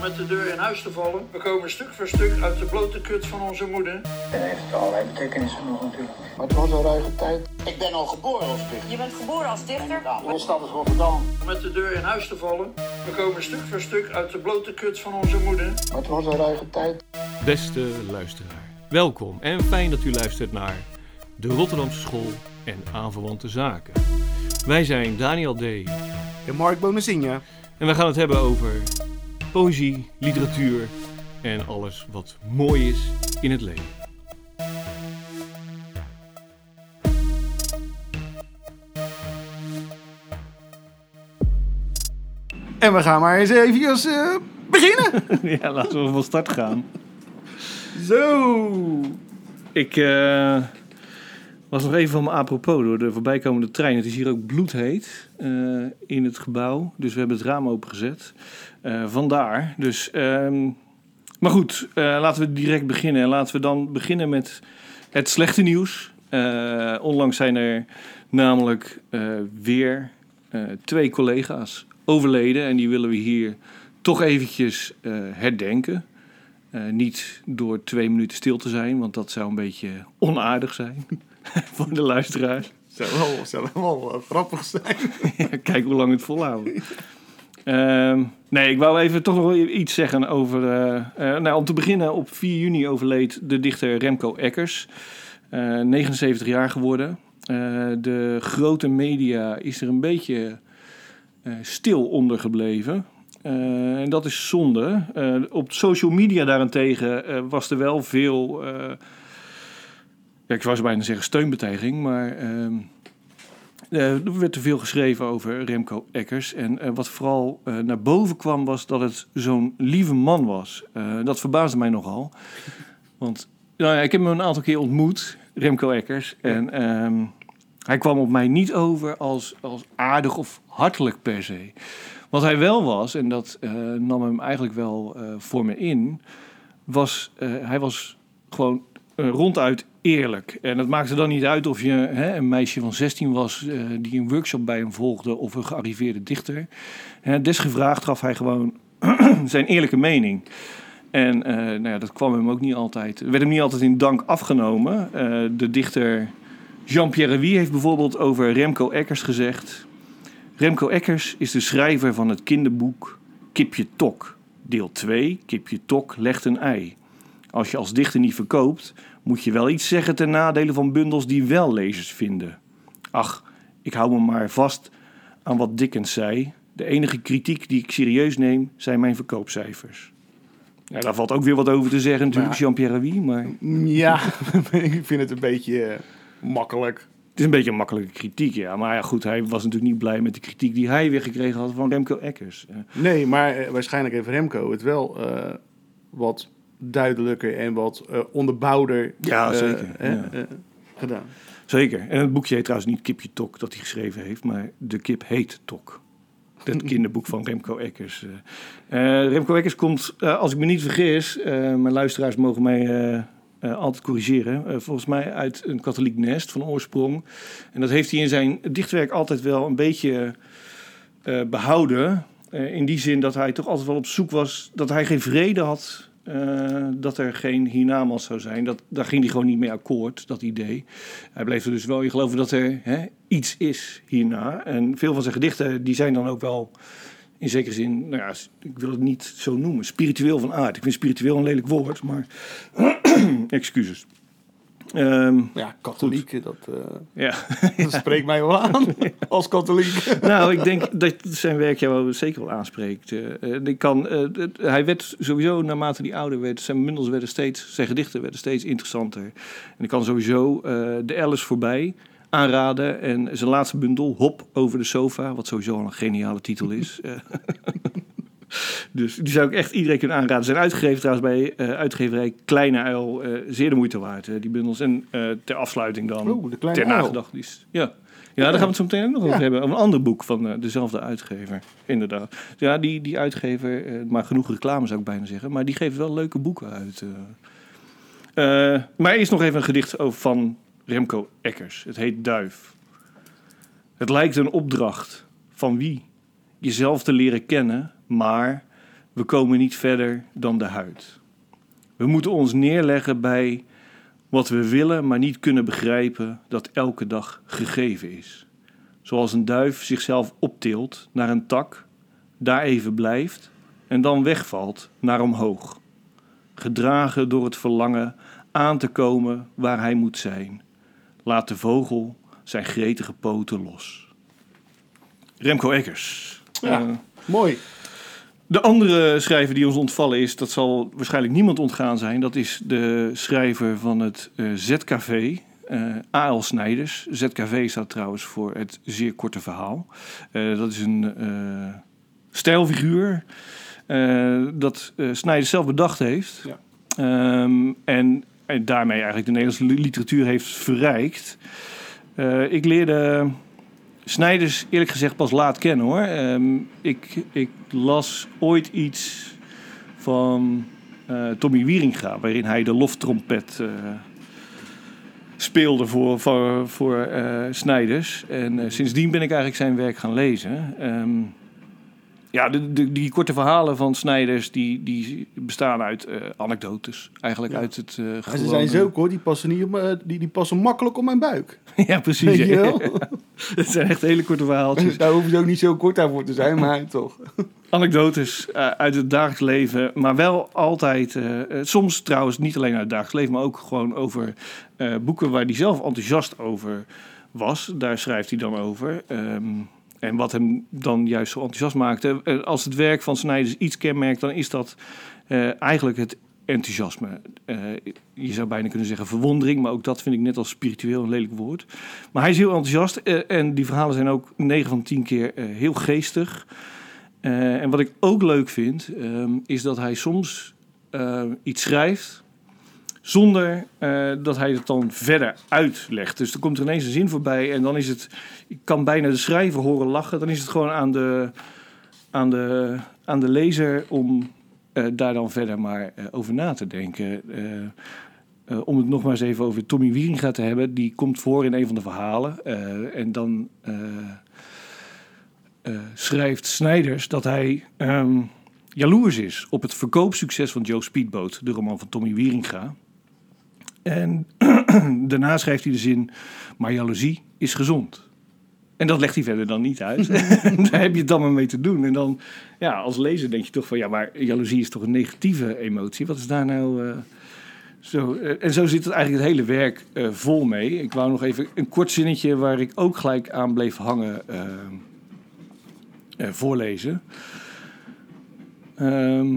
met de deur in huis te vallen. We komen stuk voor stuk uit de blote kut van onze moeder. En heeft allerlei betekenissen nog natuurlijk. Maar het was een ruige tijd. Ik ben al geboren als dichter. Je bent geboren als dichter? Mijn stad is Rotterdam. Met de deur in huis te vallen. We komen stuk voor stuk uit de blote kut van onze moeder. Maar het was een ruige tijd. Beste luisteraar, welkom en fijn dat u luistert naar de Rotterdamse School en aanverwante zaken. Wij zijn Daniel D. En Mark Bonazinha. En we gaan het hebben over poëzie, literatuur en alles wat mooi is in het leven. En we gaan maar eens even eh, beginnen. ja, laten we van start gaan. Zo. Ik eh, was nog even van me apropos door de voorbijkomende trein. Het is hier ook bloedheet eh, in het gebouw. Dus we hebben het raam opengezet. Eh vandaar. Dus, ehm, maar goed, eh, laten we direct beginnen. En laten we dan beginnen met het slechte nieuws. Onlangs zijn er namelijk weer twee collega's overleden. En die willen we hier toch eventjes herdenken. Niet door twee minuten stil te zijn, want dat zou een beetje onaardig zijn voor de luisteraars. Zou wel, zou wel eh, grappig zijn. Kijk hoe lang het volhouden. Ehm, nee, ik wou even toch nog iets zeggen over... eh, eh, nou, om te beginnen, op 4 juni overleed de dichter Remco Eckers. Eh, 79 jaar geworden. De grote media is er een beetje stil onder gebleven. En dat is zonde. Op social media daarentegen was er wel veel... ja, ik zo bijna zeggen steunbetuiging, maar... ehm, eh, er werd te veel geschreven over Remco Eckers. En eh, wat vooral eh, naar boven kwam, was dat het zo'n lieve man was. Dat verbaasde mij nogal. Want nou ja, ik heb hem een aantal keer ontmoet, Remco Eckers. En ehm, hij kwam op mij niet over als, als aardig of hartelijk per se. Wat hij wel was, en dat nam hem eigenlijk wel voor me in, was hij was gewoon ronduit eerlijk. En het maakte dan niet uit of je hè, een meisje van 16 was eh, die een workshop bij hem volgde of een gearriveerde dichter. Desgevraagd gaf hij gewoon zijn eerlijke mening. En eh, nou ja, dat kwam hem ook niet altijd, werd hem niet altijd in dank afgenomen. Eh, de dichter Jean-Pierre Wie heeft bijvoorbeeld over Remco Eckers gezegd. Remco Eckers is de schrijver van het kinderboek Kipje Tok. Deel 2, Kipje Tok legt een ei. Als je als dichter niet verkoopt, moet je wel iets zeggen ten nadele van bundels die wel lezers vinden. Ach, ik hou me maar vast aan wat Dickens zei. De enige kritiek die ik serieus neem zijn mijn verkoopcijfers. Ja, daar valt ook weer wat over te zeggen natuurlijk, Jean-Pierre Wie, maar Ja, ik vind het een beetje eh, makkelijk. het is een beetje een makkelijke kritiek, ja. Maar ja, goed, hij was natuurlijk niet blij met de kritiek die hij weer gekregen had van Remco Eckers. Nee, maar eh, waarschijnlijk heeft Remco het wel eh, wat duidelijker en wat eh, onderbouwder Ja, eh, zeker, ja. eh, gedaan. Zeker. En het boekje heet trouwens niet Kipje Tok dat hij geschreven heeft, maar De Kip heet Tok. Dat kinderboek van Remco Eckers. Remco Eckers komt, als ik me niet vergis, mijn luisteraars mogen mij altijd corrigeren. volgens mij uit een katholiek nest van oorsprong. En dat heeft hij in zijn dichtwerk altijd wel een beetje eh, behouden. Eh, in die zin dat hij toch altijd wel op zoek was, dat hij geen vrede had eh, dat er geen hiernamaals zou zijn. Dat, daar ging hij gewoon niet mee akkoord, dat idee. Hij bleef er dus wel in geloven dat er hè, iets is hierna. En veel van zijn gedichten die zijn dan ook wel in zekere zin, nou ja, ik wil het niet zo noemen, spiritueel van aard. Ik vind spiritueel een lelijk woord, maar excuses. Ehm, Ja, katholiek, dat, eh, ja. dat spreekt mij wel aan als katholiek. nou, ik denk dat zijn werk jou zeker wel aanspreekt. Ik kan, hij werd sowieso, naarmate hij ouder werd, zijn bundels werden steeds, zijn gedichten werden steeds interessanter. En ik kan sowieso de Alice voorbij aanraden. En zijn laatste bundel, Hop over de sofa, wat sowieso al een geniale titel is. Dus die zou ik echt iedereen kunnen aanraden. Zijn uitgegeven trouwens bij eh, uitgeverij Kleine Uil. eh, zeer de moeite waard, eh, die bundels. En ter afsluiting dan, Oeh, de Kleine ter nagedachtenis. Ja. Ja, daar gaan we het zo meteen ook nog over Ja. hebben. Een ander boek van dezelfde uitgever, inderdaad. Ja, die, die uitgever, maar genoeg reclame zou ik bijna zeggen. Maar die geeft wel leuke boeken uit. maar eerst nog even een gedicht over van Remco Eckers. Het heet Duif. Het lijkt een opdracht van wie? Jezelf te leren kennen, maar We komen niet verder dan de huid. We moeten ons neerleggen bij wat we willen, maar niet kunnen begrijpen dat elke dag gegeven is. Zoals een duif zichzelf optilt naar een tak, daar even blijft en dan wegvalt naar omhoog. Gedragen door het verlangen aan te komen waar hij moet zijn. Laat de vogel zijn gretige poten los. Remco Eggers. Ja. Eh, Mooi. De andere schrijver die ons ontvallen is, dat zal waarschijnlijk niemand ontgaan zijn. Dat is de schrijver van het eh, ZKV, eh A.L. Snijders. ZKV staat trouwens voor het zeer korte verhaal. Eh, dat is een stijlfiguur dat Snijders zelf bedacht heeft. Ja. Ehm, en, en daarmee eigenlijk de Nederlandse li- literatuur heeft verrijkt. Ik leerde Snijders eerlijk gezegd pas laat kennen hoor. Ehm, ik, ik las ooit iets van eh, Tommy Wieringa, waarin hij de loftrompet eh, speelde voor, voor, voor eh, Snijders. En sindsdien ben ik eigenlijk zijn werk gaan lezen. Ehm, ja, de, de, die korte verhalen van Snijders die, die bestaan uit eh, anekdotes. Eigenlijk Ja. uit het. En ze zijn zo hoor, die passen, niet op, die, die passen makkelijk op mijn buik. ja, precies. Weet je ja. wel? Het zijn echt hele korte verhaaltjes. Daar hoef je ook niet zo kort aan voor te zijn, maar toch. anekdotes eh, uit het dagelijks leven, maar wel altijd, soms trouwens niet alleen uit het dagelijks leven, maar ook gewoon over boeken waar hij zelf enthousiast over was. Daar schrijft hij dan over. Ehm, en wat hem dan juist zo enthousiast maakte. Eh, als het werk van Snijders iets kenmerkt, dan is dat eh, eigenlijk het enthousiasme. Eh, je zou bijna kunnen zeggen verwondering, maar ook dat vind ik net als spiritueel een lelijk woord. Maar hij is heel enthousiast en die verhalen zijn ook 9 van 10 keer heel geestig. En wat ik ook leuk vind, ehm, is dat hij soms iets schrijft zonder eh, dat hij het dan verder uitlegt. Dus er komt er ineens een zin voorbij en dan is het... Ik kan bijna de schrijver horen lachen. Dan is het gewoon aan de, aan de, aan de lezer om eh, daar dan verder maar eh, over na te denken. Om het nog maar eens even over Tommy Wieringa te hebben. Die komt voor in een van de verhalen. en dan... schrijft Snijders dat hij ehm, jaloers is op het verkoopsucces van Joe Speedboat, de roman van Tommy Wieringa. En daarna schrijft hij de zin, maar jaloezie is gezond. En dat legt hij verder dan niet uit. Daar heb je het dan maar mee te doen. En dan, ja, als lezer denk je toch van, ja, maar jaloezie is toch een negatieve emotie. Wat is daar nou... eh, zo, eh, en zo zit het eigenlijk het hele werk eh, vol mee. Ik wou nog even een kort zinnetje waar ik ook gelijk aan bleef hangen voorlezen. Ehm,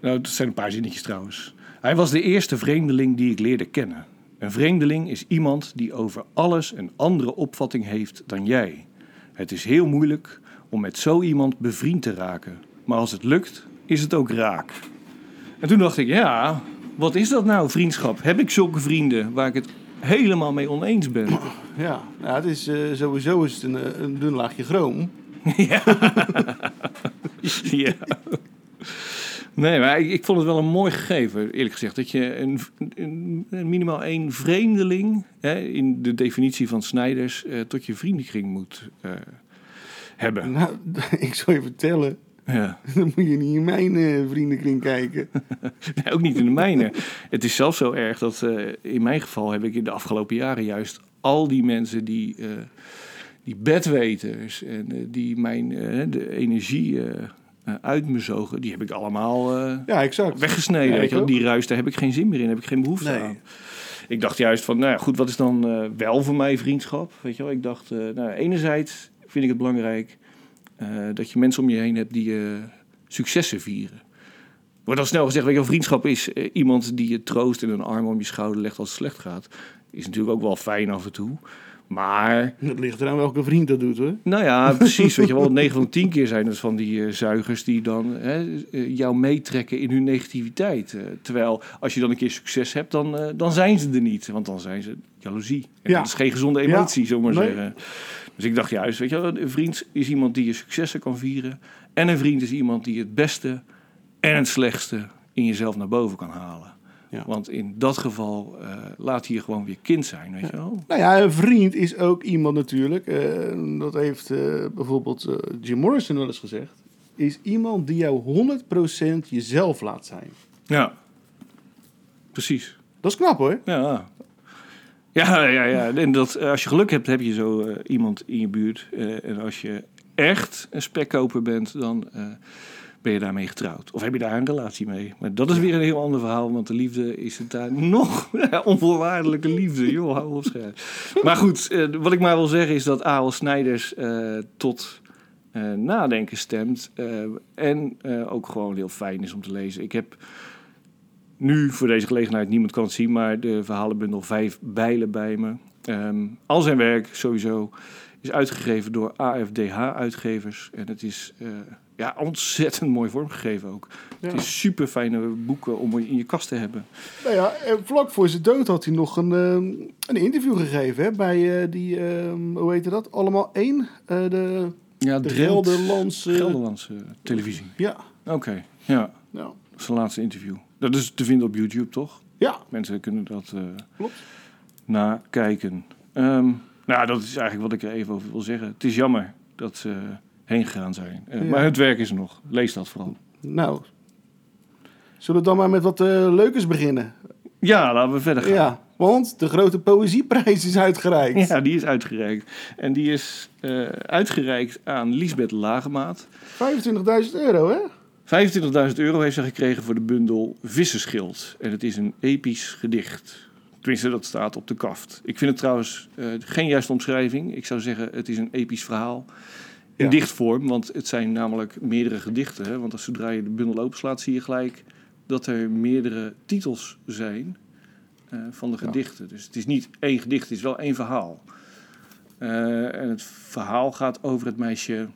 nou, dat zijn een paar zinnetjes trouwens. Hij was de eerste vreemdeling die ik leerde kennen. Een vreemdeling is iemand die over alles een andere opvatting heeft dan jij. Het is heel moeilijk om met zo iemand bevriend te raken. Maar als het lukt, is het ook raak. En toen dacht ik, ja, wat is dat nou, vriendschap? Heb ik zulke vrienden waar ik het helemaal mee oneens ben? Ja, nou, het is, eh, sowieso is het een, eh, een dun laagje chroom. ja. ja. Nee, maar ik, ik vond het wel een mooi gegeven, eerlijk gezegd. Dat je een, een, een minimaal één vreemdeling, hè, in de definitie van Snijders, eh, tot je vriendenkring moet eh, hebben. Nou, ik zal je vertellen, Ja. dan moet je niet in mijn eh, vriendenkring kijken. Nee, ook niet in de mijne. Het is zelfs zo erg dat in mijn geval heb ik in de afgelopen jaren juist al die mensen die, die bedweters en die mijn de energie eh, uit me zogen, die heb ik allemaal eh, Ja, exact. weggesneden. Ja, weet je. Die ruis, daar heb ik geen zin meer in, heb ik geen behoefte Nee. aan. Ik dacht juist van, nou ja, goed, wat is dan eh, wel voor mij vriendschap? Weet je wel, ik dacht, eh, nou, enerzijds vind ik het belangrijk eh, dat je mensen om je heen hebt die eh, successen vieren. Wordt al snel gezegd, weet je wel, vriendschap is eh, iemand die je troost en een arm om je schouder legt als het slecht gaat. Is natuurlijk ook wel fijn af en toe. Maar Het ligt eraan welke vriend dat doet hoor. nou ja, precies. Weet je wel, 9 van de 10 keer zijn het van die eh, zuigers die dan hè, eh, jou meetrekken in hun negativiteit. Eh, terwijl als je dan een keer succes hebt, dan, dan zijn ze er niet. Want dan zijn ze jaloezie. En Ja. dat is geen gezonde emotie, Ja. zullen we maar Nee. zeggen. Dus ik dacht juist, weet je wel, een vriend is iemand die je successen kan vieren. En een vriend is iemand die het beste en het slechtste in jezelf naar boven kan halen. Ja. Want in dat geval eh, laat hij je gewoon weer kind zijn, weet je wel. Nou ja, een vriend is ook iemand natuurlijk. eh, dat heeft eh, bijvoorbeeld Jim Morrison wel eens gezegd. is iemand die jou 100% jezelf laat zijn. Ja, precies. Dat is knap hoor. Ja. Ja, ja, ja. En dat, als je geluk hebt, heb je zo iemand in je buurt. En als je echt een spekkoper bent, dan ben je daarmee getrouwd. Of heb je daar een relatie mee. Maar dat is weer een heel ander verhaal, want de liefde is het daar nog. onvoorwaardelijke liefde, joh, hou op scherp. Maar goed, eh, wat ik maar wil zeggen is dat A.L. Snijders eh, tot eh, nadenken stemt. en ook gewoon heel fijn is om te lezen. Ik heb nu voor deze gelegenheid, niemand kan het zien, maar de verhalenbundel Vijf Bijlen bij me. Ehm, al zijn werk sowieso is uitgegeven door AFDH-uitgevers. En het is ja, ontzettend mooi vormgegeven ook. Het Ja. is super fijne boeken om in je kast te hebben. Nou ja, en vlak voor zijn dood had hij nog een, ehm, een interview gegeven hè, bij eh, die, ehm, hoe heette dat? Allemaal één? Eh, de, Ja, de Drent- Gelderlandse... Gelderlandse televisie. Ja, Oké, ja. nou, Dat is zijn laatste interview. Dat is te vinden op YouTube, toch? ja, Mensen kunnen dat eh Klopt. nakijken. Ehm, nou, dat is eigenlijk wat ik er even over wil zeggen. Het is jammer dat heen gegaan zijn. Eh, Ja. Maar het werk is er nog. Lees dat vooral. nou. Zullen we dan maar met wat eh leukers beginnen? Ja, laten we verder gaan. Ja, want de grote poëzieprijs is uitgereikt. Ja, die is uitgereikt. En die is eh, uitgereikt aan Lisbeth Lagemaat. 25.000 euro, hè? 25.000 euro heeft ze gekregen voor de bundel Vissenschild. En het is een episch gedicht. Tenminste, dat staat op de kaft. Ik vind het trouwens geen juiste omschrijving. Ik zou zeggen, het is een episch verhaal. In dichtvorm, want het zijn namelijk meerdere gedichten. Hè? Want als zodra je de bundel openslaat, zie je gelijk dat er meerdere titels zijn eh, van de gedichten. Dus het is niet één gedicht, het is wel één verhaal. Eh, en het verhaal gaat over het meisje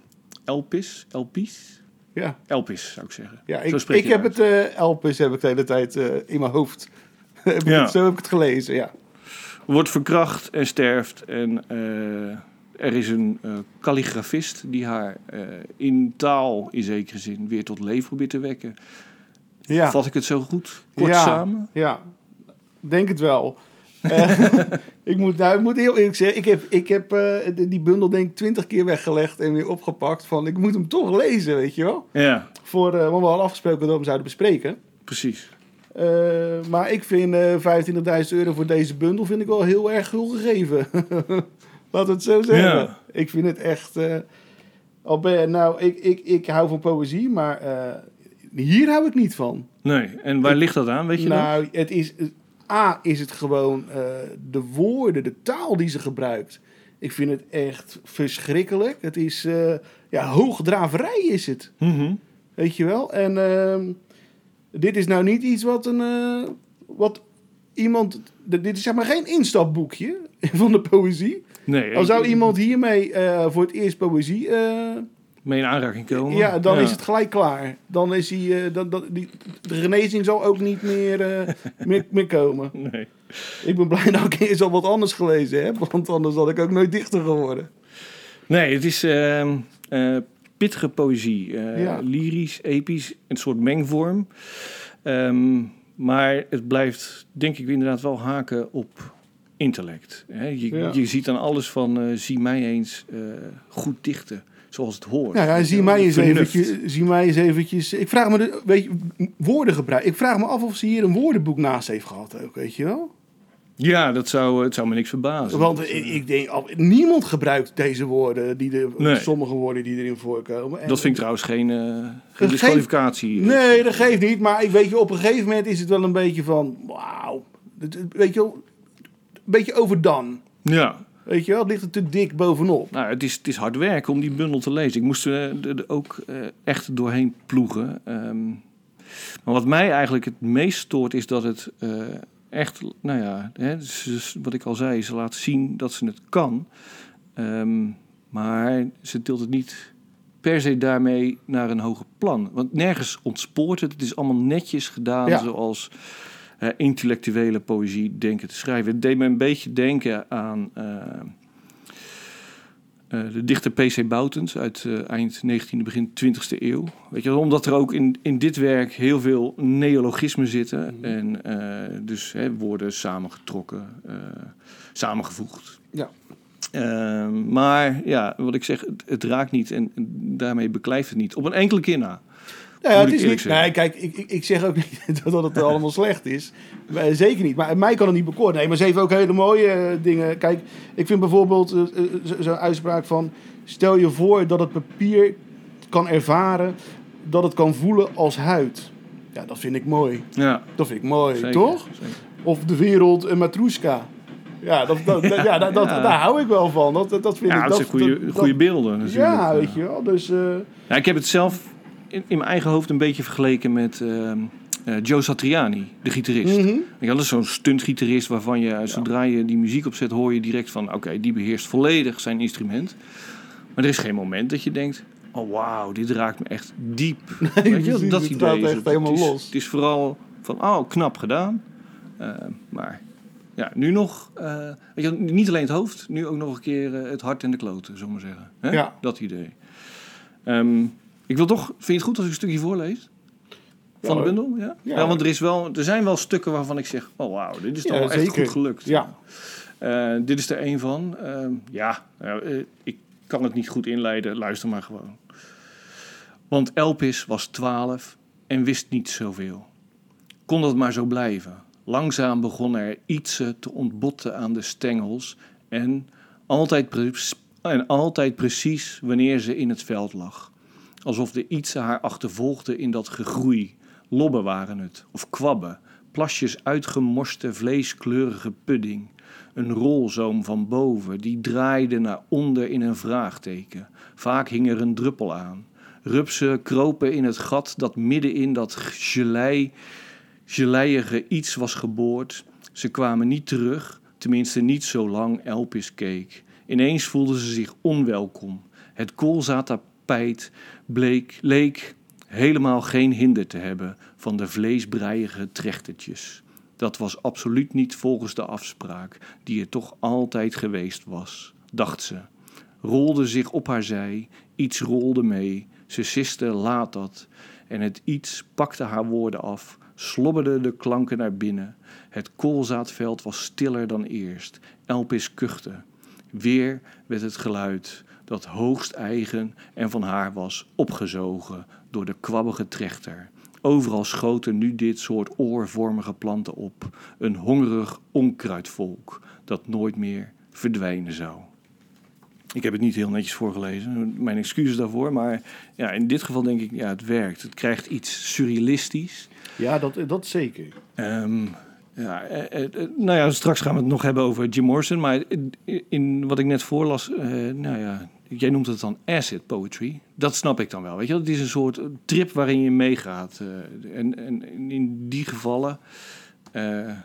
Elpis. Elpis? Ja, Elpis, zou ik zeggen. ja ik, ik heb uit. het uh, Elpis heb ik de hele tijd eh, in mijn hoofd. Heb Ja. het- zo heb ik het gelezen, ja. Wordt verkracht en sterft. En eh, er is een eh kalligrafist die haar eh, in taal in zekere zin weer tot leven probeert te wekken. Ja, Vat ik het zo goed? Kort Ja. samen? ja. denk het wel. Eh, ik, moet, nou, ik moet heel eerlijk zeggen, ik heb, ik heb eh, die- bundel denk ik twintig keer weggelegd en weer opgepakt. Van, ik moet hem toch lezen, weet je wel. Ja, Voor, eh, want we hadden afgesproken dat we hem zouden bespreken. precies. Eh, maar ik vind eh 25.000 euro voor deze bundel vind ik wel heel erg gul gegeven. We het zo zeggen. Ja. Ik vind het echt... al ben je- nou, ik, ik, ik hou van poëzie, maar eh, hier hou ik niet van. Nee, en waar ligt dat aan, weet je dat? nou, het is... A, is het gewoon eh, de woorden, de taal die ze gebruikt. Ik vind het echt verschrikkelijk. Het is... ja, hoogdraverij is het. Mhm. Weet je wel? En ehm, dit is nou niet iets wat een. wat iemand. Dit is zeg maar geen instapboekje van de poëzie. Nee, Al zou ik- iemand hiermee eh, voor het eerst poëzie. eh, mee in aanraking komen. ja, dan Ja. is het gelijk klaar. Dan is hij. eh, dan, dan, die, de genezing zal ook niet meer, meer, meer komen. Nee. Ik ben blij dat ik eerst al wat anders gelezen heb. Want anders had ik ook nooit dichter geworden. Nee, het is ehm, eh, pittige poëzie. Ja. Lyrisch, episch, een soort mengvorm. Ehm, maar het blijft, denk ik, inderdaad wel haken op intellect. Hè? Je, Ja. je ziet dan alles van, eh, zie mij eens eh, goed dichten, zoals het hoort. Nou ja, zie mij, eens eventjes, zie mij eens eventjes. Ik vraag me, de, weet je, woordengebruik. Ik vraag me af of ze hier een woordenboek naast heeft gehad ook, weet je wel? Ja, dat zou, het zou me niks verbazen. Want ik, ik denk, niemand gebruikt deze woorden, die Nee. sommige woorden die erin voorkomen. En- Dat vind ik trouwens geen, eh geen geeft- disqualificatie. Nee, dat geeft niet. Maar ik weet je, op een gegeven moment is het wel een beetje van, wauw. Weet je wel, beetje overdone. Ja, Weet je wel, het ligt er te dik bovenop. Nou, het is, het is hard werk om die bundel te lezen. Ik moest er er ook eh, echt doorheen ploegen. Ehm, maar wat mij eigenlijk het meest stoort is dat het eh, echt, nou ja, hè, wat ik al zei, ze laat zien dat ze het kan. Ehm, maar ze tilt het niet per se daarmee naar een hoger plan. Want nergens ontspoort het. Het is allemaal netjes gedaan Ja. zoals intellectuele poëzie denken te schrijven. Het deed me een beetje denken aan... eh, eh, de dichter P.C. Boutens uit eh, eind 19e, begin 20e eeuw. Weet je, omdat er ook in, in dit werk heel veel neologismen zitten. Mhm. En dus hè, woorden samengetrokken, samengevoegd. Ja. Ehm, maar ja, wat ik zeg, het, het raakt niet en daarmee beklijft het niet. Op een enkele keer na. Nou ja, het is niet, nee, kijk, ik, ik, ik zeg ook niet dat het allemaal slecht is. Maar zeker niet. Maar mij kan het niet bekoren. Nee, maar ze heeft ook hele mooie eh, dingen. Kijk, ik vind bijvoorbeeld eh, eh, zo- zo'n uitspraak van... Stel je voor dat het papier kan ervaren dat het kan voelen als huid. Ja, dat vind ik mooi. Ja, Dat vind ik mooi, zeker, toch? zeker. Of de wereld een matroeska. Ja, dat, ja, dat, dat- Ja. daar hou ik wel van. Dat, dat, vind Ja, ik... dat zijn goede, beelden. Ja, weet je wel. Dus... Ja, ik heb het zelf in, in mijn eigen hoofd een beetje vergeleken met ehm, eh, Joe Satriani, de gitarist. mhm. Ja, dat is zo'n stuntgitarist waarvan je, zodra je die muziek opzet, hoor je direct van, oké, die beheerst volledig zijn instrument. Maar er is geen moment dat je denkt, oh wauw, dit raakt me echt diep. Weet je, wel, precies, dat het idee is echt het. helemaal het is, los. Het is vooral van, oh, knap gedaan. Eh, maar ja, nu nog, eh, weet je, niet alleen het hoofd, nu ook nog een keer eh, het hart en de kloten, zullen we zeggen. Hè? Ja. Dat idee. Ehm, ik wil toch, vind je het goed als ik een stukje voorlees? Van de bundel? Ja? Ja. Ja. want er, is wel, er zijn wel stukken waarvan ik zeg: Oh, wauw, dit is toch wel echt goed gelukt. Ja. Eh, dit is er een van. Ehm, ja, nou, eh, ik kan het niet goed inleiden. Luister maar gewoon. Want Elpis was twaalf en wist niet zoveel. Kon dat maar zo blijven. Langzaam begon er iets te ontbotten aan de stengels en altijd, en altijd precies wanneer ze in het veld lag. Alsof de ietsen haar achtervolgde in dat gegroei. Lobben waren het, of kwabben, plasjes uitgemorste vleeskleurige pudding. Een rolzoom van boven, die draaide naar onder in een vraagteken. Vaak hing er een druppel aan. Rupsen kropen in het gat dat midden in dat gelei, geleiige iets was geboord. Ze kwamen niet terug, tenminste niet zolang Elpis keek. Ineens voelden ze zich onwelkom. Het bleek, leek helemaal geen hinder te hebben van de vleesbreiige trechtertjes. Dat was absoluut niet volgens de afspraak, die er toch altijd geweest was, dacht ze. Rolde zich op haar zij, iets rolde mee. Ze siste laat dat. En het iets pakte haar woorden af, slobberde de klanken naar binnen. Het koolzaatveld was stiller dan eerst. Elpis kuchte. Weer werd het geluid dat hoogst eigen en van haar was opgezogen door de kwabbige trechter. Overal schoten nu dit soort oorvormige planten op. Een hongerig onkruidvolk dat nooit meer verdwijnen zou. Ik heb het niet heel netjes voorgelezen, mijn excuses daarvoor. Maar ja, in dit geval denk ik, ja, het werkt. Het krijgt iets surrealistisch. Ja, dat, dat zeker. Ehm, ja, eh, eh, eh, nou ja, straks gaan we het nog hebben over Jim Morrison. Maar in, in wat ik net voorlas, eh, nou ja, jij noemt het dan acid poetry. Dat snap ik dan wel. Weet je, wel. het is een soort trip waarin je meegaat. eh, en, en in die gevallen eh, Ja,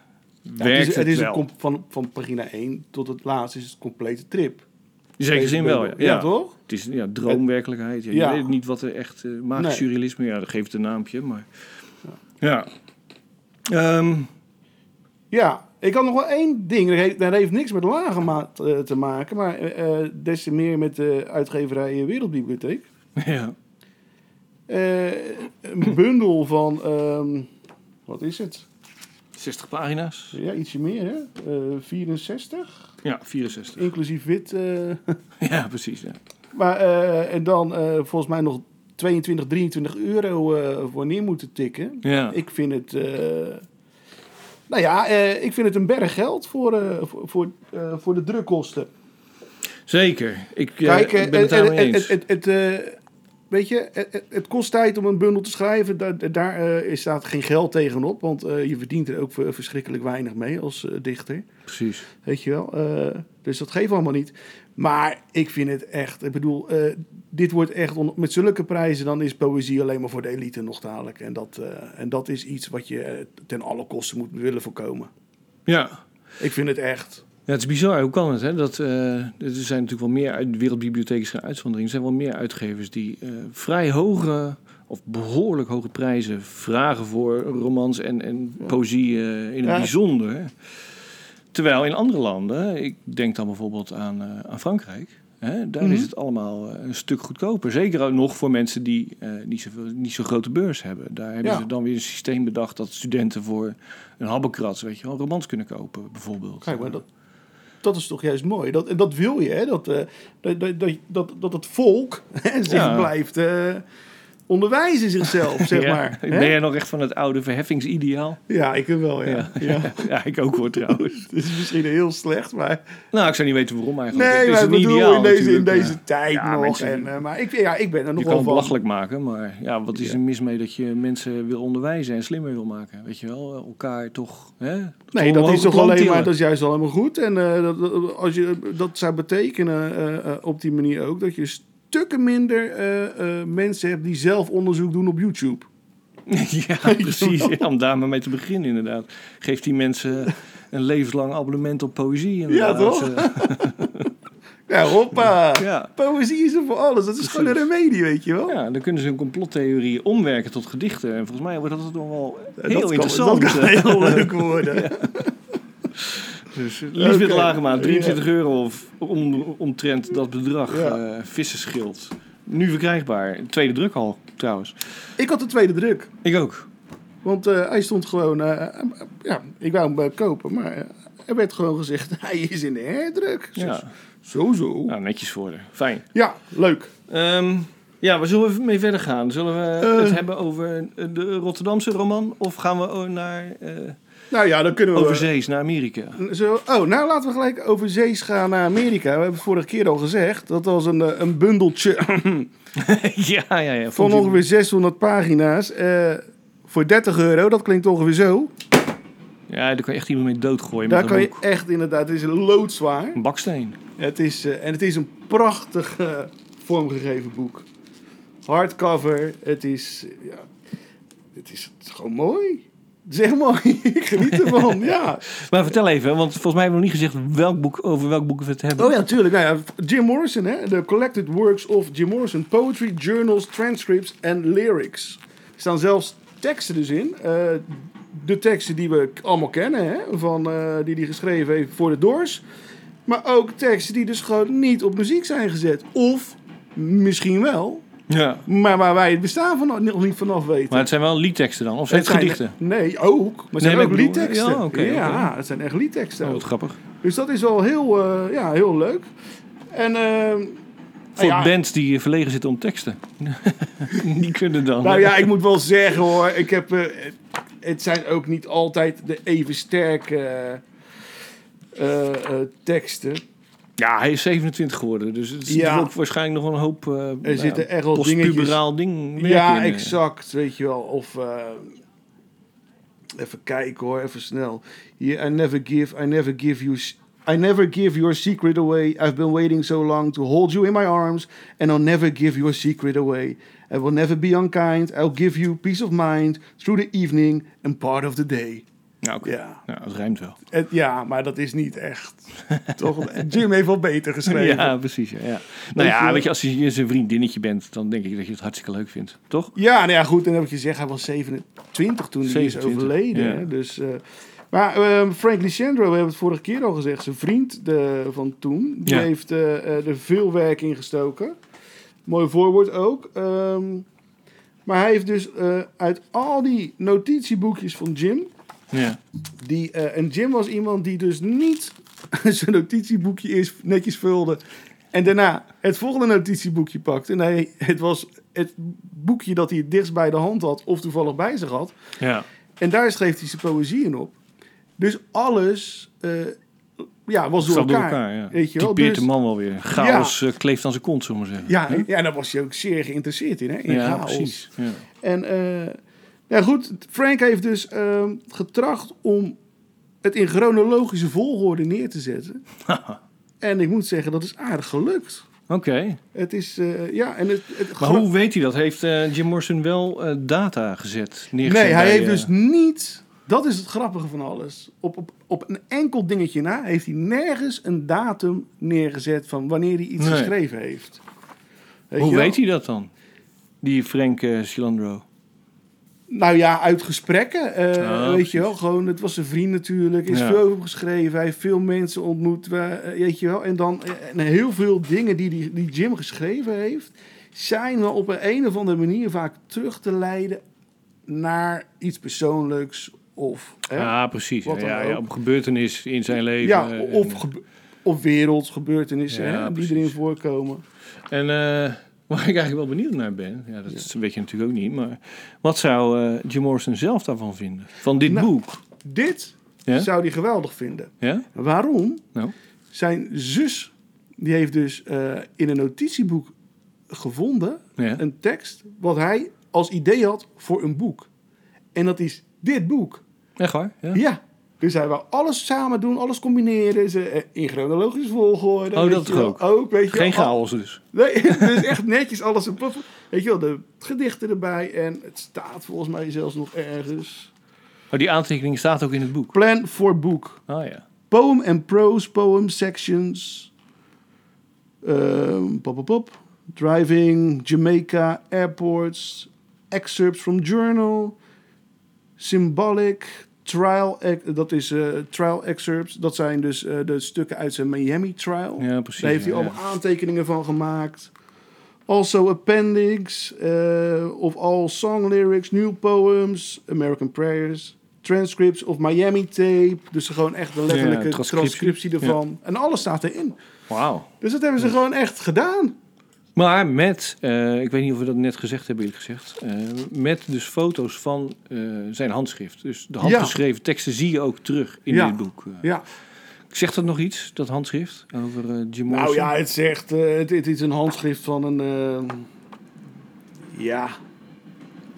werkt het is, het is wel. een van, van pagina 1 tot het laatste is het complete trip. In zekere zin wel, ja. Ja, toch? Het is ja, droomwerkelijkheid. Ja, Ja. Je weet niet wat er echt uh, magisch Nee. surrealisme... Ja, dat geeft een naampje, maar... Ja. Ehm, Ja, ik had nog wel één ding. Dat heeft, dat heeft niks met lagermaat eh, te maken, maar eh, des te meer met de uitgeverij Wereldbibliotheek. ja. Een bundel van, ehm, wat is het? 60 pagina's. Ja, ietsje meer, hè? Eh 64, Ja, 64. inclusief wit. Ja, precies. Ja. maar, en dan volgens mij nog 22, 23 euro voor neer moeten tikken. Ja. Ik vind het. Eh, nou ja, eh, ik vind het een berg geld voor, eh, voor, eh, voor de drukkosten. Zeker. Ik, ja, Kijk, ik eh, ben het eh, daarmee eh, eens. het, het, het, eh, weet je, het, het- kost tijd om een bundel te schrijven. Daar, daar eh, staat geen geld tegenop, want eh, je verdient er ook ver- verschrikkelijk weinig mee als eh, dichter. Precies. Weet je wel? Dus dat geeft allemaal niet. Maar ik vind het echt, ik bedoel, dit wordt echt met zulke prijzen, dan is poëzie alleen maar voor de elite nog dadelijk. En dat, en dat is iets wat je ten alle kosten moet willen voorkomen. Ja. Ik vind het echt. Ja, het is bizar. Hoe kan het? Hè? Dat, eh, er zijn natuurlijk wel meer... uit- geen uitzondering. Er zijn wel meer uitgevers die eh, vrij hoge... of behoorlijk hoge prijzen vragen voor romans en, en poëzie eh, in het Ja. bijzonder. Terwijl in andere landen... Ik denk dan bijvoorbeeld aan, aan Frankrijk... Hè, daar Mhm. is het allemaal een stuk goedkoper. Zeker ook nog voor mensen die niet, zoveel, niet zo'n grote beurs hebben. Daar hebben Ja. ze dan weer een systeem bedacht... dat studenten voor een habbekrats, weet je wel, romans kunnen kopen, bijvoorbeeld. Kijk, maar dat, dat is toch juist mooi. Dat, en dat wil je, hè? Dat, eh, dat, dat, dat, dat, het volk hè, zich Ja. blijft eh, onderwijzen zichzelf, zeg Ja. maar. Ben jij nog echt van het oude verheffingsideaal? Ja, ik wel, ja. Ja. ja. Ja, ik ook hoor trouwens. Het is misschien heel slecht, maar... Nou, ik zou niet weten waarom eigenlijk. Nee, het is een ideaal in deze, in deze tijd nog. mensen- En, eh, maar ik, ja, ik ben er Je nog kan het van. belachelijk maken, maar ja, wat is er mis mee dat je mensen wil onderwijzen en slimmer wil maken? Weet je wel, elkaar toch... Hè, Nee, dat is toch alleen maar, dat is juist allemaal goed. En eh, dat, als je, dat zou betekenen eh, eh, op die manier ook dat je stukken minder eh, eh, mensen hebt die zelf onderzoek doen op YouTube. ja, precies. Ja, om daar maar mee te beginnen inderdaad. Geeft die mensen een levenslang abonnement op poëzie. Inderdaad. Ja, toch? Eh, Ja, hoppa! ja. Poëzie is er voor alles. Dat is gewoon een remedie, weet je wel. ja, dan kunnen ze hun complottheorie omwerken tot gedichten. En volgens mij wordt dat nog wel Dat heel kan- interessant. Dat kan heel leuk worden. Dus Liesbeth Oké. Lagema, 23 euro of om, omtrent dat bedrag. Ja. vissenschild. Nu verkrijgbaar. Tweede druk al, trouwens. Ik had de tweede druk. Ik ook. Want eh, hij stond gewoon... eh, ja, ik wou hem kopen, maar er werd gewoon gezegd... Hij is in de herdruk. Ja, Zo, zo. nou, netjes voor. Fijn. Ja, leuk. Ehm, ja, waar zullen we mee verder gaan? Zullen we het hebben over de Rotterdamse roman? Of gaan we o- naar Nou ja, dan kunnen we... overzees, naar Amerika? Zo, oh, nou laten we gelijk over zees gaan naar Amerika. We hebben het vorige keer al gezegd. Dat was een, eh, een bundeltje ja, ja, ja. van ongeveer 600 pagina's. eh, voor 30 euro, dat klinkt ongeveer zo. Ja, daar kan je echt iemand mee doodgooien Daar kan een je echt inderdaad, het is loodzwaar. Een baksteen. Het is, eh, en het is een prachtig vormgegeven boek. Hardcover, het is, ja, het is gewoon mooi. Het is. Ik geniet ervan, ja. Maar vertel even, want volgens mij hebben we nog niet gezegd welk boek, over welk boek we het hebben. Oh ja, natuurlijk. Nou ja, Jim Morrison, hè? The Collected Works of Jim Morrison. Poetry, journals, transcripts en lyrics. Er staan zelfs teksten dus in. Eh, de teksten die we allemaal kennen, hè? Van, eh, die hij geschreven heeft voor de Doors. Maar ook teksten die dus gewoon niet op muziek zijn gezet. Of misschien wel, Ja. maar waar wij het bestaan van nog niet vanaf weten. Maar het zijn wel liedteksten dan? Of zijn het, gedichten? Nee, ook. Maar het zijn ook liedteksten. ja, ja, het zijn echt liedteksten. Oh, ook. wat grappig. Dus dat is wel heel, eh, ja, heel leuk. En ehm, Voor ja, bands die verlegen zitten om teksten. die kunnen dan. nou ja, ik moet wel zeggen hoor, ik heb, eh, het zijn ook niet altijd de even sterke eh, eh, teksten. Ja, hij is 27 geworden. Dus het is Ja. ook waarschijnlijk nog een hoop uh, Er zitten echt wel dingetjes... postpuberaal ding. Ja, in, eh. exact, weet je wel. Of, eh, even kijken hoor, even snel. I never give, I never give you... I never give your secret away. I've been waiting so long to hold you in my arms, and I'll never give your secret away. I will never be unkind. I'll give you peace of mind through the evening and part of the day. Nou. Ja, Ja, dat rijmt wel. het, ja maar dat is niet echt. Toch? Jim heeft wel beter geschreven. Ja, precies. Ja, ja. Nou je ja, wel? weet je, als je zijn vriendinnetje bent, dan denk ik dat je het hartstikke leuk vindt. Toch? Ja, nou ja, goed. En dan heb ik gezegd, hij was 27 toen hij is 27, overleden. ja. hè. Dus, eh, maar ehm, Frank Lichandro, we hebben het vorige keer al gezegd, zijn vriend de, van toen, die heeft eh, eh, er veel werk in gestoken. Mooi voorwoord ook. Ehm, maar hij heeft dus eh, uit al die notitieboekjes van Jim, Ja. die, eh, en Jim was iemand die dus niet zijn notitieboekje eerst netjes vulde. En daarna het volgende notitieboekje pakte. Nee, het was het boekje dat hij het dichtst bij de hand had. Of toevallig bij zich had. ja. En daar schreef hij zijn poëzie in op. Dus alles eh, ja, was door elkaar. door elkaar, ja. Weet je wel? Typeert Dus- de man wel weer. Chaos eh, kleeft aan zijn kont, zullen we zeggen. Ja, ja, daar was hij ook zeer geïnteresseerd in. Hè? In ja chaos. precies. Ja. En ja, goed, Frank heeft dus ehm, getracht om het in chronologische volgorde neer te zetten. en ik moet zeggen, dat is aardig gelukt. Oké. Het is, eh, ja, en het... het Maar hoe weet hij dat? Heeft eh, Jim Morrison wel eh, data gezet? Nee, neergezet hij bij, heeft dus niet... Dat is het grappige van alles. Op, op, op een enkel dingetje na heeft hij nergens een datum neergezet van wanneer hij iets Nee. geschreven heeft. Weet Hoe weet hij dat dan? Die Frank Cilandro. Nou ja, uit gesprekken. eh, weet je wel, gewoon, het was een vriend natuurlijk. Is Ja. veel over geschreven. Hij heeft veel mensen ontmoet. eh, weet je wel. En dan eh, en heel veel dingen die, die, die Jim geschreven heeft, zijn wel op een, een of andere manier vaak terug te leiden naar iets persoonlijks. Of, hè? Ja, precies. Wat Ja, ja, op gebeurtenis in zijn leven. ja, of gebe- Of wereldgebeurtenissen Ja, hè, die erin voorkomen. En waar ik eigenlijk wel benieuwd naar ben, ja, dat is- weet je natuurlijk ook niet, maar wat zou eh, Jim Morrison zelf daarvan vinden? Van dit Nou. boek? Dit Ja? zou hij geweldig vinden. Ja? Waarom? Nou? Zijn zus die heeft dus eh, in een notitieboek gevonden Ja. een tekst wat hij als idee had voor een boek. En dat is dit boek. Echt waar? Ja? Dus hij wou alles samen doen, alles combineren. Ze, eh, in chronologische volgorde. Oh, dat ook? Ook, weet je Geen wel. chaos dus. Nee, dus echt netjes alles puffen. Weet je wel, de gedichten erbij. En het staat volgens mij zelfs nog ergens. Oh, die aantekening staat ook in het boek. Plan for book. Ah ja. Poem and prose poem sections. Um, pop, pop, pop. Driving, Jamaica, airports. Excerpts from journal. Symbolic. Trial, dat is eh, trial excerpts. Dat zijn dus eh, de stukken uit zijn Miami trial. Ja, precies. Daar heeft hij ja, allemaal aantekeningen van gemaakt. Also appendix eh, of all song lyrics, new poems, American prayers, transcripts of Miami tape. Dus gewoon echt de letterlijke transcriptie, transcriptie. ervan. En alles staat erin. Wauw. Dus dat hebben ze gewoon echt gedaan. Maar met, eh, ik weet niet of we dat net gezegd hebben eerlijk gezegd, eh, met dus foto's van eh, zijn handschrift. Dus de handgeschreven teksten zie je ook terug in Ja. dit boek. Ja. Zegt dat nog iets, dat handschrift, over Jim Morrison? Nou ja, het zegt, eh, het, het is een handschrift van een, eh, ja,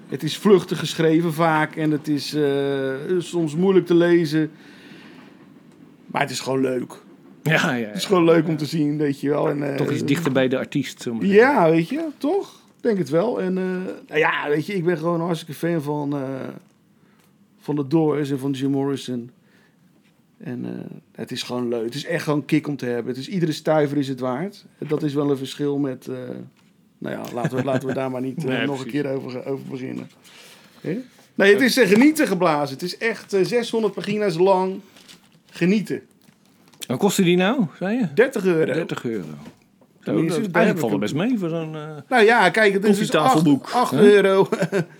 het is vluchtig geschreven vaak en het is eh, soms moeilijk te lezen. Maar het is gewoon leuk. Ja, ja. Het is gewoon leuk om te zien, weet je wel. En, eh, Toch iets dichter bij de artiest. Ja, weet je, toch? Ik Denk het wel. En eh, nou ja, weet je, ik ben gewoon hartstikke fan van, eh, van de Doors en van Jim Morrison. En het is gewoon leuk. Het is echt gewoon kick om te hebben. Het is, iedere stuiver is het waard. Dat is wel een verschil met... nou ja, laten we, laten we daar maar niet Nee, nog een keer over, over beginnen. Nee, het is genieten geblazen. Het is echt eh, 600 pagina's lang genieten. Wat kostte die nou, zei je? 30 euro. 30 euro. Tenminste, dat, eigenlijk valt het best mee voor zo'n... eh, Nou ja, kijk, het is dus 8, Koffietafelboek, 8 hè? euro.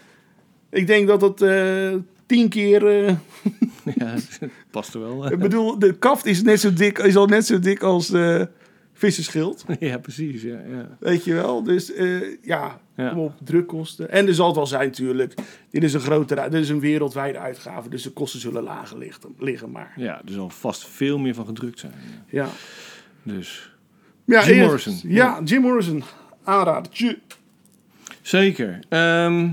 ik denk dat het eh 10 keer... eh, ja, past er wel. ik bedoel, de kaft is, net zo dik, is al net zo dik als de vissenschild. ja, precies. Ja, ja. Weet je wel? Dus eh, ja, Ja. kom op, drukkosten. En er zal het wel zijn natuurlijk. Dit is een grotere, dit is een wereldwijde uitgave. Dus de kosten zullen lager liggen, liggen maar. ja, er zal vast veel meer van gedrukt zijn. ja. Dus ja Jim eerst- Morrison. Ja, Jim Morrison. Aanradertje. Zeker. Ehm,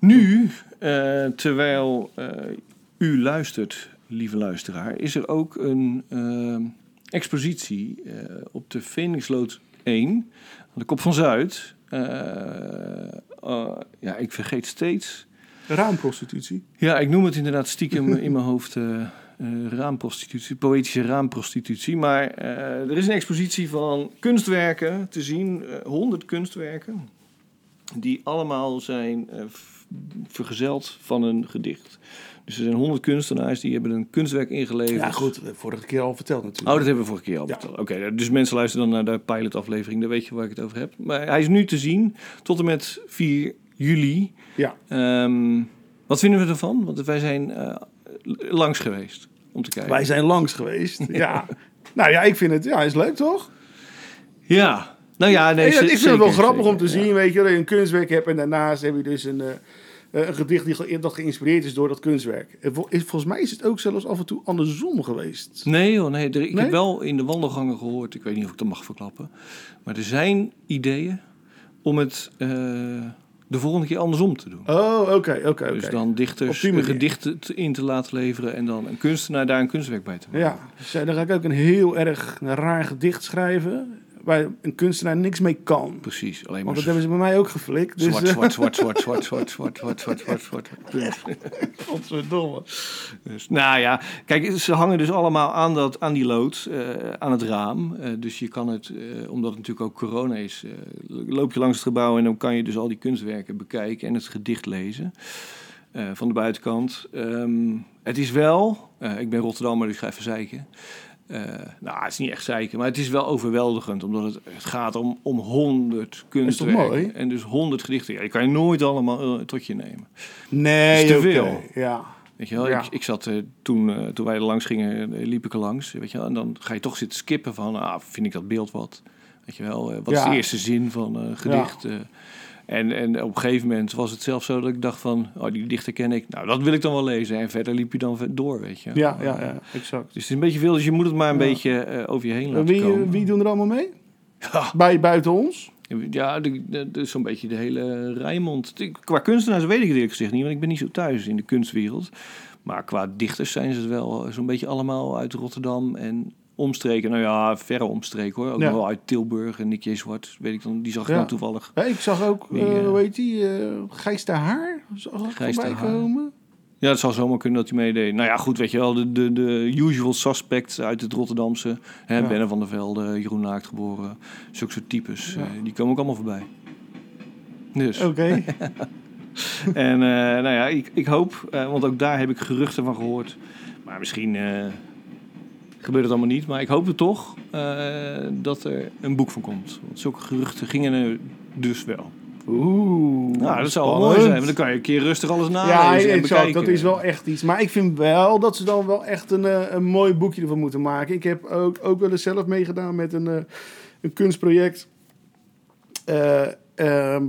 nu, eh, terwijl eh, u luistert, lieve luisteraar, is er ook een ehm, expositie eh, op de Phoenixlood 1, aan de Kop van Zuid. Eh, eh, ja, ik vergeet steeds. Raamprostitutie. Ja, ik noem het inderdaad stiekem in mijn hoofd eh, eh, raamprostitutie, poëtische raamprostitutie. Maar er is een expositie van kunstwerken te zien, 100 kunstwerken, die allemaal zijn vergezeld van een gedicht. Dus er zijn 100 kunstenaars die hebben een kunstwerk ingeleverd. Ja goed, vorige keer al verteld Oh, natuurlijk. dat hebben we vorige keer al Ja. verteld. Oké, dus mensen luisteren dan naar de pilotaflevering, dan weet je waar ik het over heb. Maar hij is nu te zien tot en met 4 juli. Ja. Ehm, wat vinden we ervan? Want wij zijn eh, langs geweest om te kijken. Wij zijn langs geweest. Ja. nou ja, ik vind het, ja, is leuk toch? Ja, nou ja, nee, ik, ze- ik vind het wel zeker, grappig om te zien, weet je, dat je een kunstwerk hebt en daarnaast heb je dus een, eh, een gedicht die, ge- dat geïnspireerd is door dat kunstwerk. En vol- is- Volgens mij is het ook zelfs af en toe andersom geweest. Nee joh, nee, er- ik Nee? heb wel in de wandelgangen gehoord, ik weet niet of ik dat mag verklappen, maar er zijn ideeën om het eh, de volgende keer andersom te doen. Oh, oké, oké, oké. Dus dan Op dichters gedichten te- in te laten leveren en dan een kunstenaar daar een kunstwerk bij te maken. Ja, dus, eh, dan ga ik ook een heel erg raar gedicht schrijven, waar een kunstenaar niks mee kan. Precies, alleen maar Want dat hebben ze bij mij ook geflikt. Dus, zwart, eh, zwart, zwart, zwart, zwart, zwart, zwart, zwart, zwart, zwart, zwart, punt. Godverdomme. Dus, nou ja, kijk, ze hangen dus allemaal aan, dat, aan die lood, eh, aan het raam. Eh, dus je kan het, eh, omdat het natuurlijk ook corona is, eh, loop je langs het gebouw en dan kan je dus al die kunstwerken bekijken en het gedicht lezen eh, van de buitenkant. Ehm, het is wel, eh, ik ben Rotterdammer, dus ik ga even zeiken. Eh, nou, het is niet echt zeiken, maar het is wel overweldigend, omdat het, het gaat om, om 100 kunstwerken. mooi? En dus 100 gedichten. Ja, die kan je nooit allemaal eh, tot je nemen. Nee, te veel. Ja. Weet je wel, Ja. ik, ik zat eh, toen, toen wij er langs gingen, liep ik er langs. Weet je wel, en dan ga je toch zitten skippen van, ah, vind ik dat beeld wat? Weet je wel, wat is Ja. de eerste zin van gedicht? eh? En, en op een gegeven moment was het zelfs zo dat ik dacht van, oh, die dichter ken ik. Nou, dat wil ik dan wel lezen. En verder liep je dan door, weet je. Ja, ja, ja, exact. Dus het is een beetje veel, dus je moet het maar een Ja. beetje eh, over je heen En laten wie, komen. wie doen er allemaal mee? Ja. Bij, buiten ons? Ja, de- zo'n beetje de hele Rijnmond. De- Qua kunstenaars weet ik het eerlijk gezegd niet, want ik ben niet zo thuis in de kunstwereld. Maar qua dichters zijn ze het wel eh, zo'n beetje allemaal uit Rotterdam en omstreken. Nou ja, verre omstreken hoor. Ook Ja. wel uit Tilburg en Nick J. Zwart, weet ik dan. Die zag ik Ja. dan toevallig. Ja, ik zag ook, eh, eh, hoe heet die, eh Gijs de Haar? Zag ik Gijs de voorbij Haar. komen? Ja, het zou zomaar kunnen dat hij meedeed. Nou ja, goed, weet je wel, de, de, de usual suspects uit het Rotterdamse. Hè, Ja. Benne van der Velde, Jeroen Naakt geboren. Zulke soort types, die komen ook allemaal voorbij. Dus. Oké. En nou ja, ik, ik hoop, want ook daar heb ik geruchten van gehoord. Maar misschien gebeurt het allemaal niet. Maar ik hoop het toch eh, dat er een boek van komt. Want zulke geruchten gingen er dus wel. Oeh. Nou, dat zou wel mooi zijn. Want dan kan je een keer rustig alles nalezen Ja, en exact. bekijken. Dat is wel echt iets. Maar ik vind wel dat ze dan wel echt een, eh, een mooi boekje ervan moeten maken. Ik heb ook, ook wel eens zelf meegedaan met een, eh, een kunstproject. Eh, ehm,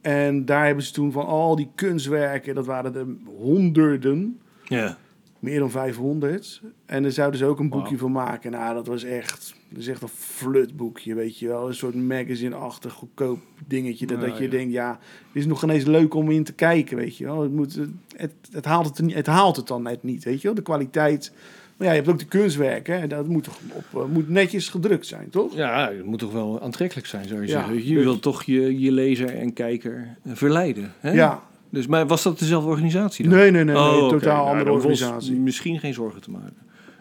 en daar hebben ze toen van al die kunstwerken, dat waren er honderden, Ja. Meer dan 500. En daar zouden ze ook een boekje van maken. Nou, dat was echt, dat is echt een flutboekje, weet je wel. Een soort magazine-achtig goedkoop dingetje. Dat, Ja, dat je ja. denkt, ja, dit is nog geen eens leuk om in te kijken, weet je wel. Het, moet, het, het, haalt, het, niet- het haalt het dan net niet, weet je wel. De kwaliteit. Maar ja, je hebt ook de kunstwerken. En dat moet, toch op, eh, moet netjes gedrukt zijn, toch? ja, het moet toch wel aantrekkelijk zijn, zou je Ja, zeggen. Je wilt toch je, je lezer en kijker verleiden. Hè? Ja. Dus, maar was dat dezelfde organisatie dan? Nee, nee, nee. nee Oh, totaal Nou, andere ons organisatie. Misschien geen zorgen te maken.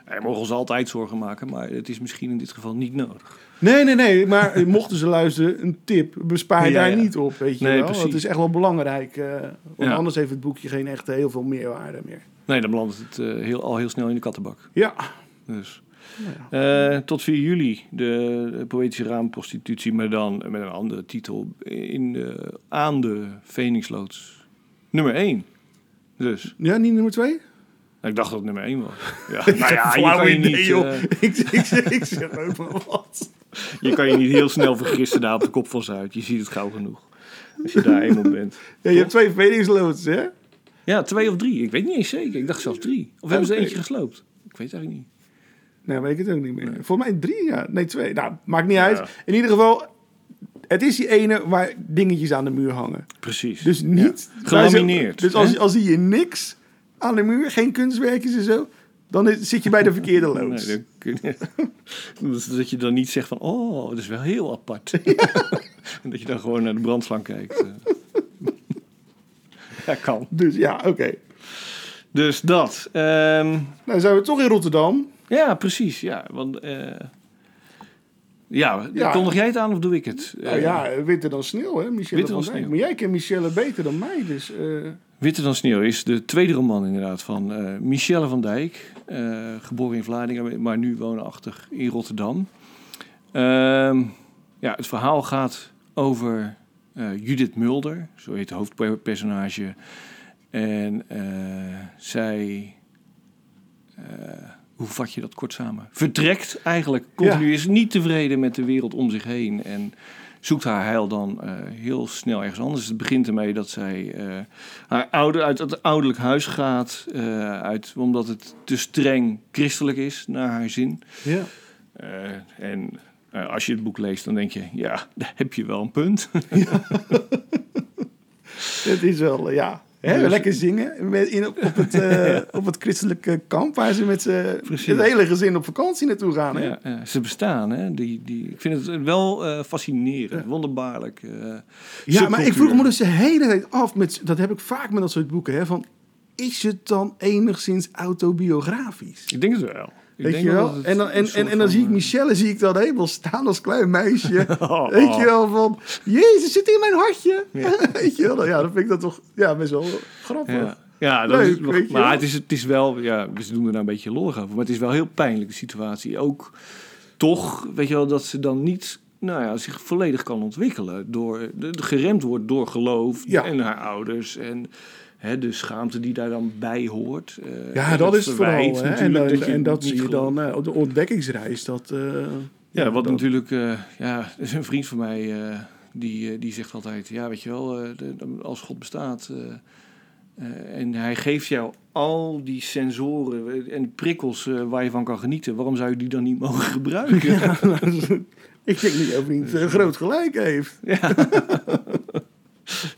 Wij mogen ons altijd zorgen maken, maar het is misschien in dit geval niet nodig. Nee, nee, nee. Maar mochten ze luisteren, een tip. Bespaar Ja, daar ja. niet op, weet je Nee, wel. precies. Het is echt wel belangrijk. eh, want Ja. anders heeft het boekje geen echt heel veel meerwaarde meer. Nee, dan belandt het eh, heel, al heel snel in de kattenbak. Ja. Dus. Nou. Eh, tot 4 juli de, poëtische raamprostitutie, maar dan met een andere titel. In de, aan de Phoenixloods. Nummer 1. Dus. Ja, niet nummer twee? Ik dacht dat het nummer 1 was. Ja, nou ja, je kan je, niet, joh. eh, ik, ik, zeg- ik zeg ook maar wat. je kan je niet heel snel vergissen daar op de kop van Zuid. Je ziet het gauw genoeg. Als je daar eenmaal bent. Ja, je hebt twee Phoenix hè? Ja, twee of drie. Ik weet niet eens zeker. Ik dacht zelfs drie. Of hebben ze eentje gesloopt? Ik weet het eigenlijk niet. Nee, weet ik het ook niet meer. Volgens mij drie, ja. Nee, twee. Nou, maakt niet Ja. uit. In ieder geval, het is die ene waar dingetjes aan de muur hangen. Precies. Dus niet... Ja. Gelamineerd, Dus als, hè? als zie je niks aan de muur, geen kunstwerkjes en zo, dan is- zit je bij de verkeerde loods. Nee, dan dat je dan niet zegt van, oh, dat is wel heel apart. en dat je dan gewoon naar de brandslang kijkt. ja, kan. Dus ja, oké. Dus dat. Ehm, Nou, zijn we toch in Rotterdam. ja, precies. Ja, want... eh, ja, Ja. kondig jij het aan of doe ik het? Nou Eh, ja, witter dan sneeuw, hè, Michelle Witter van dan Dijk. sneeuw. Maar jij kent Michelle beter dan mij, dus... eh, Witter dan sneeuw is de tweede roman inderdaad van eh, Michelle van Dijk. eh, geboren in Vlaardingen, maar nu woonachtig in Rotterdam. Ehm, ja, het verhaal gaat over eh, Judith Mulder, zo heet de hoofdpersonage. En eh, zij, eh, hoe vat je dat kort samen? Vertrekt eigenlijk, continu is niet tevreden met de wereld om zich heen. En zoekt haar heil dan eh, heel snel ergens anders. Het begint ermee dat zij eh, haar ouder, uit het ouderlijk huis gaat. eh, uit, omdat het te streng christelijk is, naar haar zin. ja. En als je het boek leest, dan denk je, ja, daar heb je wel een punt. Het is wel, ja. Hè, Dus- Lekker zingen met, in, op, op het, eh, op het christelijke kamp waar ze met het hele gezin op vakantie naartoe gaan. Hè? Ja, ja, ze bestaan, hè? Die, die, ik vind het wel eh, fascinerend, wonderbaarlijk. eh, Ja, maar ik vroeg me dus de hele tijd af, met, dat heb ik vaak met dat soort boeken, hè, van is het dan enigszins autobiografisch? Ik denk het wel. Ik Weet denk je wel het En dan, en, en, en dan zie ik eh, Michelle zie ik dan helemaal staan als klein meisje. Oh, Weet je oh. wel, van Jezus zit in mijn hartje. Weet je wel? Ja, dan vind ik dat toch ja, best wel grappig. Ja, ja dat Leuk, is, je maar wel. het is, het is wel, ja, we doen er nou een beetje lollig over, maar het is wel heel pijnlijk de situatie. Ook toch, weet je wel, dat ze dan niet, nou ja, zich volledig kan ontwikkelen door, de, de- geremd wordt door geloof Ja. en haar ouders en hè, de schaamte die daar dan bij hoort. eh, Ja, dat is het verwijt vooral. Hè? En, dan- je en dat zie je dan eh, op de ontdekkingsreis. Dat, eh, Ja, wat dat- natuurlijk, ja, er is een vriend van mij die, die zegt altijd: Ja, weet je wel, de- als God bestaat en hij geeft jou al die sensoren en prikkels waar je van kan genieten, waarom zou je die dan niet mogen gebruiken? ik denk niet of hij niet groot gelijk heeft.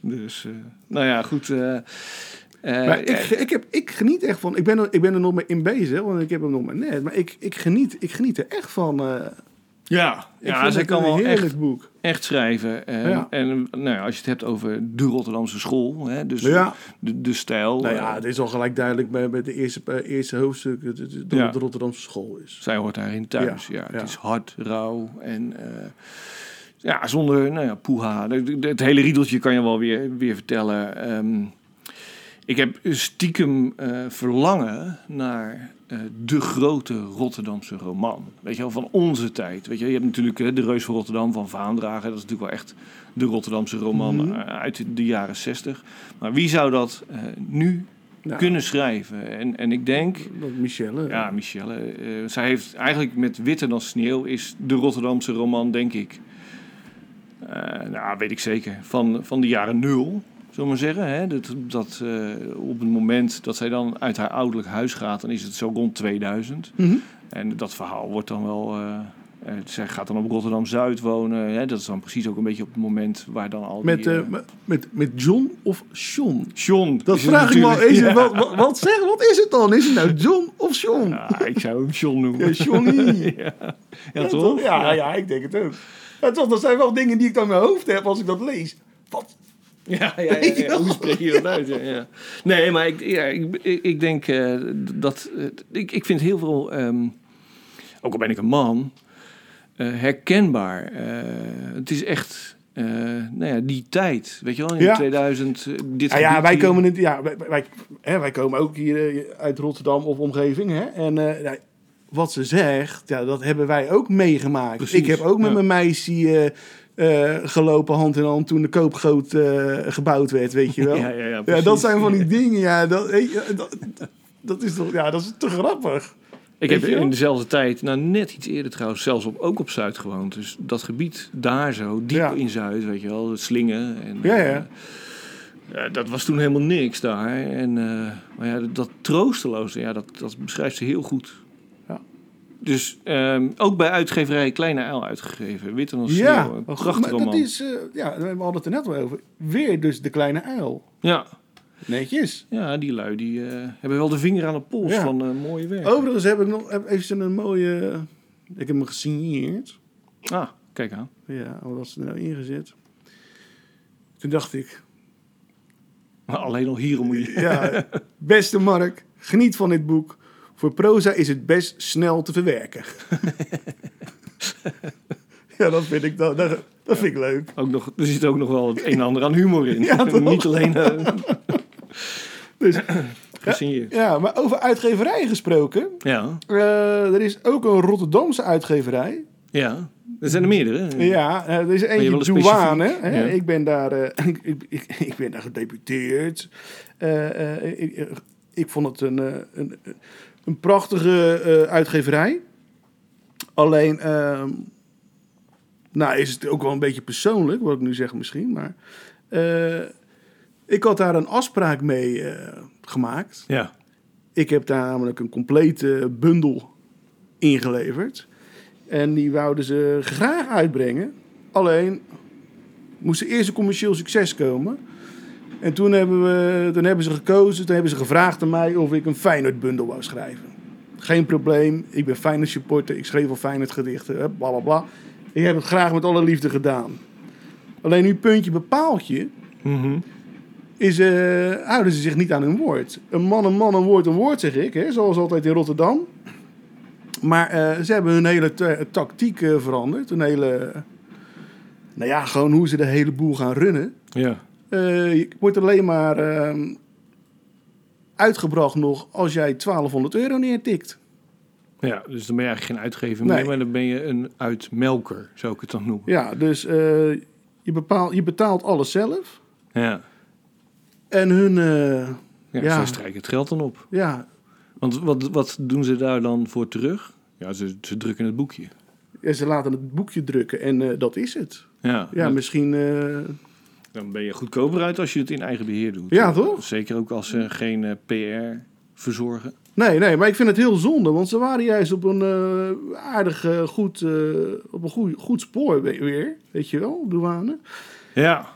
Dus, eh, nou ja, goed. eh, eh, Maar ik, ik, heb, ik geniet echt van. Ik ben, er, ik ben er nog mee in bezig, want ik heb hem nog maar net. Maar ik, ik, geniet, ik geniet er echt van. ja, ik ja het kan een wel heerlijk echt, boek. echt schrijven. En, Ja. en nou ja, als je het hebt over de Rotterdamse school, hè, dus Ja. de, de stijl. Nou ja, het is al gelijk duidelijk bij, bij de eerste, eerste hoofdstuk dat het de, Rotterdamse school is. Zij hoort daarin thuis. Ja, het is hard, rauw en ja, zonder nou ja, poeha. Het hele riedeltje kan je wel weer, weer vertellen. Ehm, ik heb stiekem eh, verlangen naar eh, de grote Rotterdamse roman. Weet je wel, van onze tijd. Weet je, je hebt natuurlijk De Reus van Rotterdam van Vaandragen. Dat is natuurlijk wel echt de Rotterdamse roman Mhm. eh, uit de jaren zestig. Maar wie zou dat nu kunnen schrijven? En, en ik denk... Dat Michelle. Ja, Michelle. zij heeft eigenlijk met Witter dan Sneeuw is de Rotterdamse roman, denk ik. Eh, nou, weet ik zeker. Van, van de jaren nul, zullen we maar zeggen. Hè? Dat, dat, eh, op het moment dat zij dan uit haar ouderlijk huis gaat, dan is het zo rond 2000. Mhm. En dat verhaal wordt dan wel. eh, zij gaat dan op Rotterdam Zuid wonen. Hè? Dat is dan precies ook een beetje op het moment waar dan al. Met, die, met- met, John of Sean? John. Dat vraag ik me al eens. Ja. Wat, wat, wat, zeg, wat is het dan? Is het nou John of Sean? Ja, ik zou hem John noemen. Ja, Johnny. ja. ja, toch? Ja, ja, ik denk het ook. Ja, toch, dat zijn wel dingen die ik dan in mijn hoofd heb als ik dat lees. Wat? Ja, ja, ja, ja. hoe spreek je dat uit? Ja, ja. Nee, maar ik, ja, ik, ik, denk eh, dat... eh, ik, ik vind heel veel, ehm, ook al ben ik een man, eh, herkenbaar. Het is echt, nou ja, die tijd. Weet je wel, in Ja. 2000, eh, dit Ja, ja gebied wij komen in, ja, wij, wij, hè, wij komen ook hier uit Rotterdam of omgeving. Hè? En ja, wat ze zegt, ja, dat hebben wij ook meegemaakt. Precies, Ik heb ook met ja. mijn meisje eh, eh, gelopen hand in hand toen de koopgoot eh, gebouwd werd, weet je wel. Ja, ja, ja, dat zijn van die dingen, ja, dat, weet je, dat, dat is toch, ja, dat is te grappig. Ik heb in dezelfde tijd, nou net iets eerder trouwens, zelfs op, ook op Zuid gewoond. Dus dat gebied daar zo, diep in Zuid, weet je wel, het slingen. En, Ja, ja. ja, dat was toen helemaal niks daar. En, maar ja, dat, dat troosteloze, ja, dat, dat beschrijft ze heel goed. Dus ehm, ook bij uitgeverij Kleine Uil uitgegeven. Witte dan Ja, sneeuw. Een dat is, eh, ja, we hadden het er net al over. Weer dus de kleine uil. Ja. Netjes. ja, die lui die, eh, hebben wel de vinger aan de pols Ja. van eh, mooie werk. Overigens heb ik nog, heb, heeft ze een mooie, ik heb hem gesigneerd. Ah, kijk aan. Ja, wat was er nou ingezet? Toen dacht ik, Alleen al hierom moet je... ja, beste Mark, geniet van dit boek. Voor proza is het best snel te verwerken. ja, dat vind ik, dat, dat, dat vind ik leuk. Ook nog, er zit ook nog wel het een en ander aan humor in. Ja? Niet alleen uh, Dus, gesigneerd. ja, maar over uitgeverij gesproken. Ja, eh, er is ook een Rotterdamse uitgeverij. ja. Er zijn er meerdere. Ja, eh, er is je eentje douane. Hè? ja. Ik ben daar, eh, ik, ik, ik, ben daar gedeputeerd. Ik, ik, ik vond het een, een, een prachtige eh, uitgeverij. Alleen, ehm, nou is het ook wel een beetje persoonlijk, wat ik nu zeg misschien. Maar eh, ik had daar een afspraak mee eh, gemaakt. Ja. Ik heb daar namelijk een complete bundel ingeleverd. En die wouden ze graag uitbrengen. Alleen moest er eerst een commercieel succes komen. En toen hebben, we, toen hebben ze gekozen, toen hebben ze gevraagd aan mij of ik een Feyenoord bundel wou schrijven. Geen probleem, ik ben Feyenoord supporter, ik schreef al Feyenoord gedichten, bla bla bla. Ik heb het graag met alle liefde gedaan. Alleen nu puntje bepaaltje Mhm. is, eh, houden ze zich niet aan hun woord. Een man, een man, een woord, een woord, zeg ik. Hè? Zoals altijd in Rotterdam. Maar eh, ze hebben hun hele ta- tactiek eh, veranderd. Een hele... Nou ja, gewoon hoe ze de hele boel gaan runnen. Ja. Eh, je wordt alleen maar ehm, uitgebracht nog als jij 1200 euro neertikt. ja, dus dan ben je eigenlijk geen uitgever Nee. meer, maar dan ben je een uitmelker, zou ik het dan noemen. Ja, dus eh, je, bepaalt, je betaalt alles zelf. Ja. En hun, eh, Ja, Ja. Zij strijken het geld dan op. ja, Want wat, wat doen ze daar dan voor terug? Ja, ze, ze drukken het boekje. ja, ze laten het boekje drukken en dat is het. Ja, Ja, misschien... dan ben je goedkoper uit als je het in eigen beheer doet. Ja, toch? Zeker ook als ze geen eh, PR verzorgen. Nee, nee, maar ik vind het heel zonde, want ze waren juist op een eh, aardig eh, goed, op een goed, goed spoor we- weer, weet je wel, douane. Ja.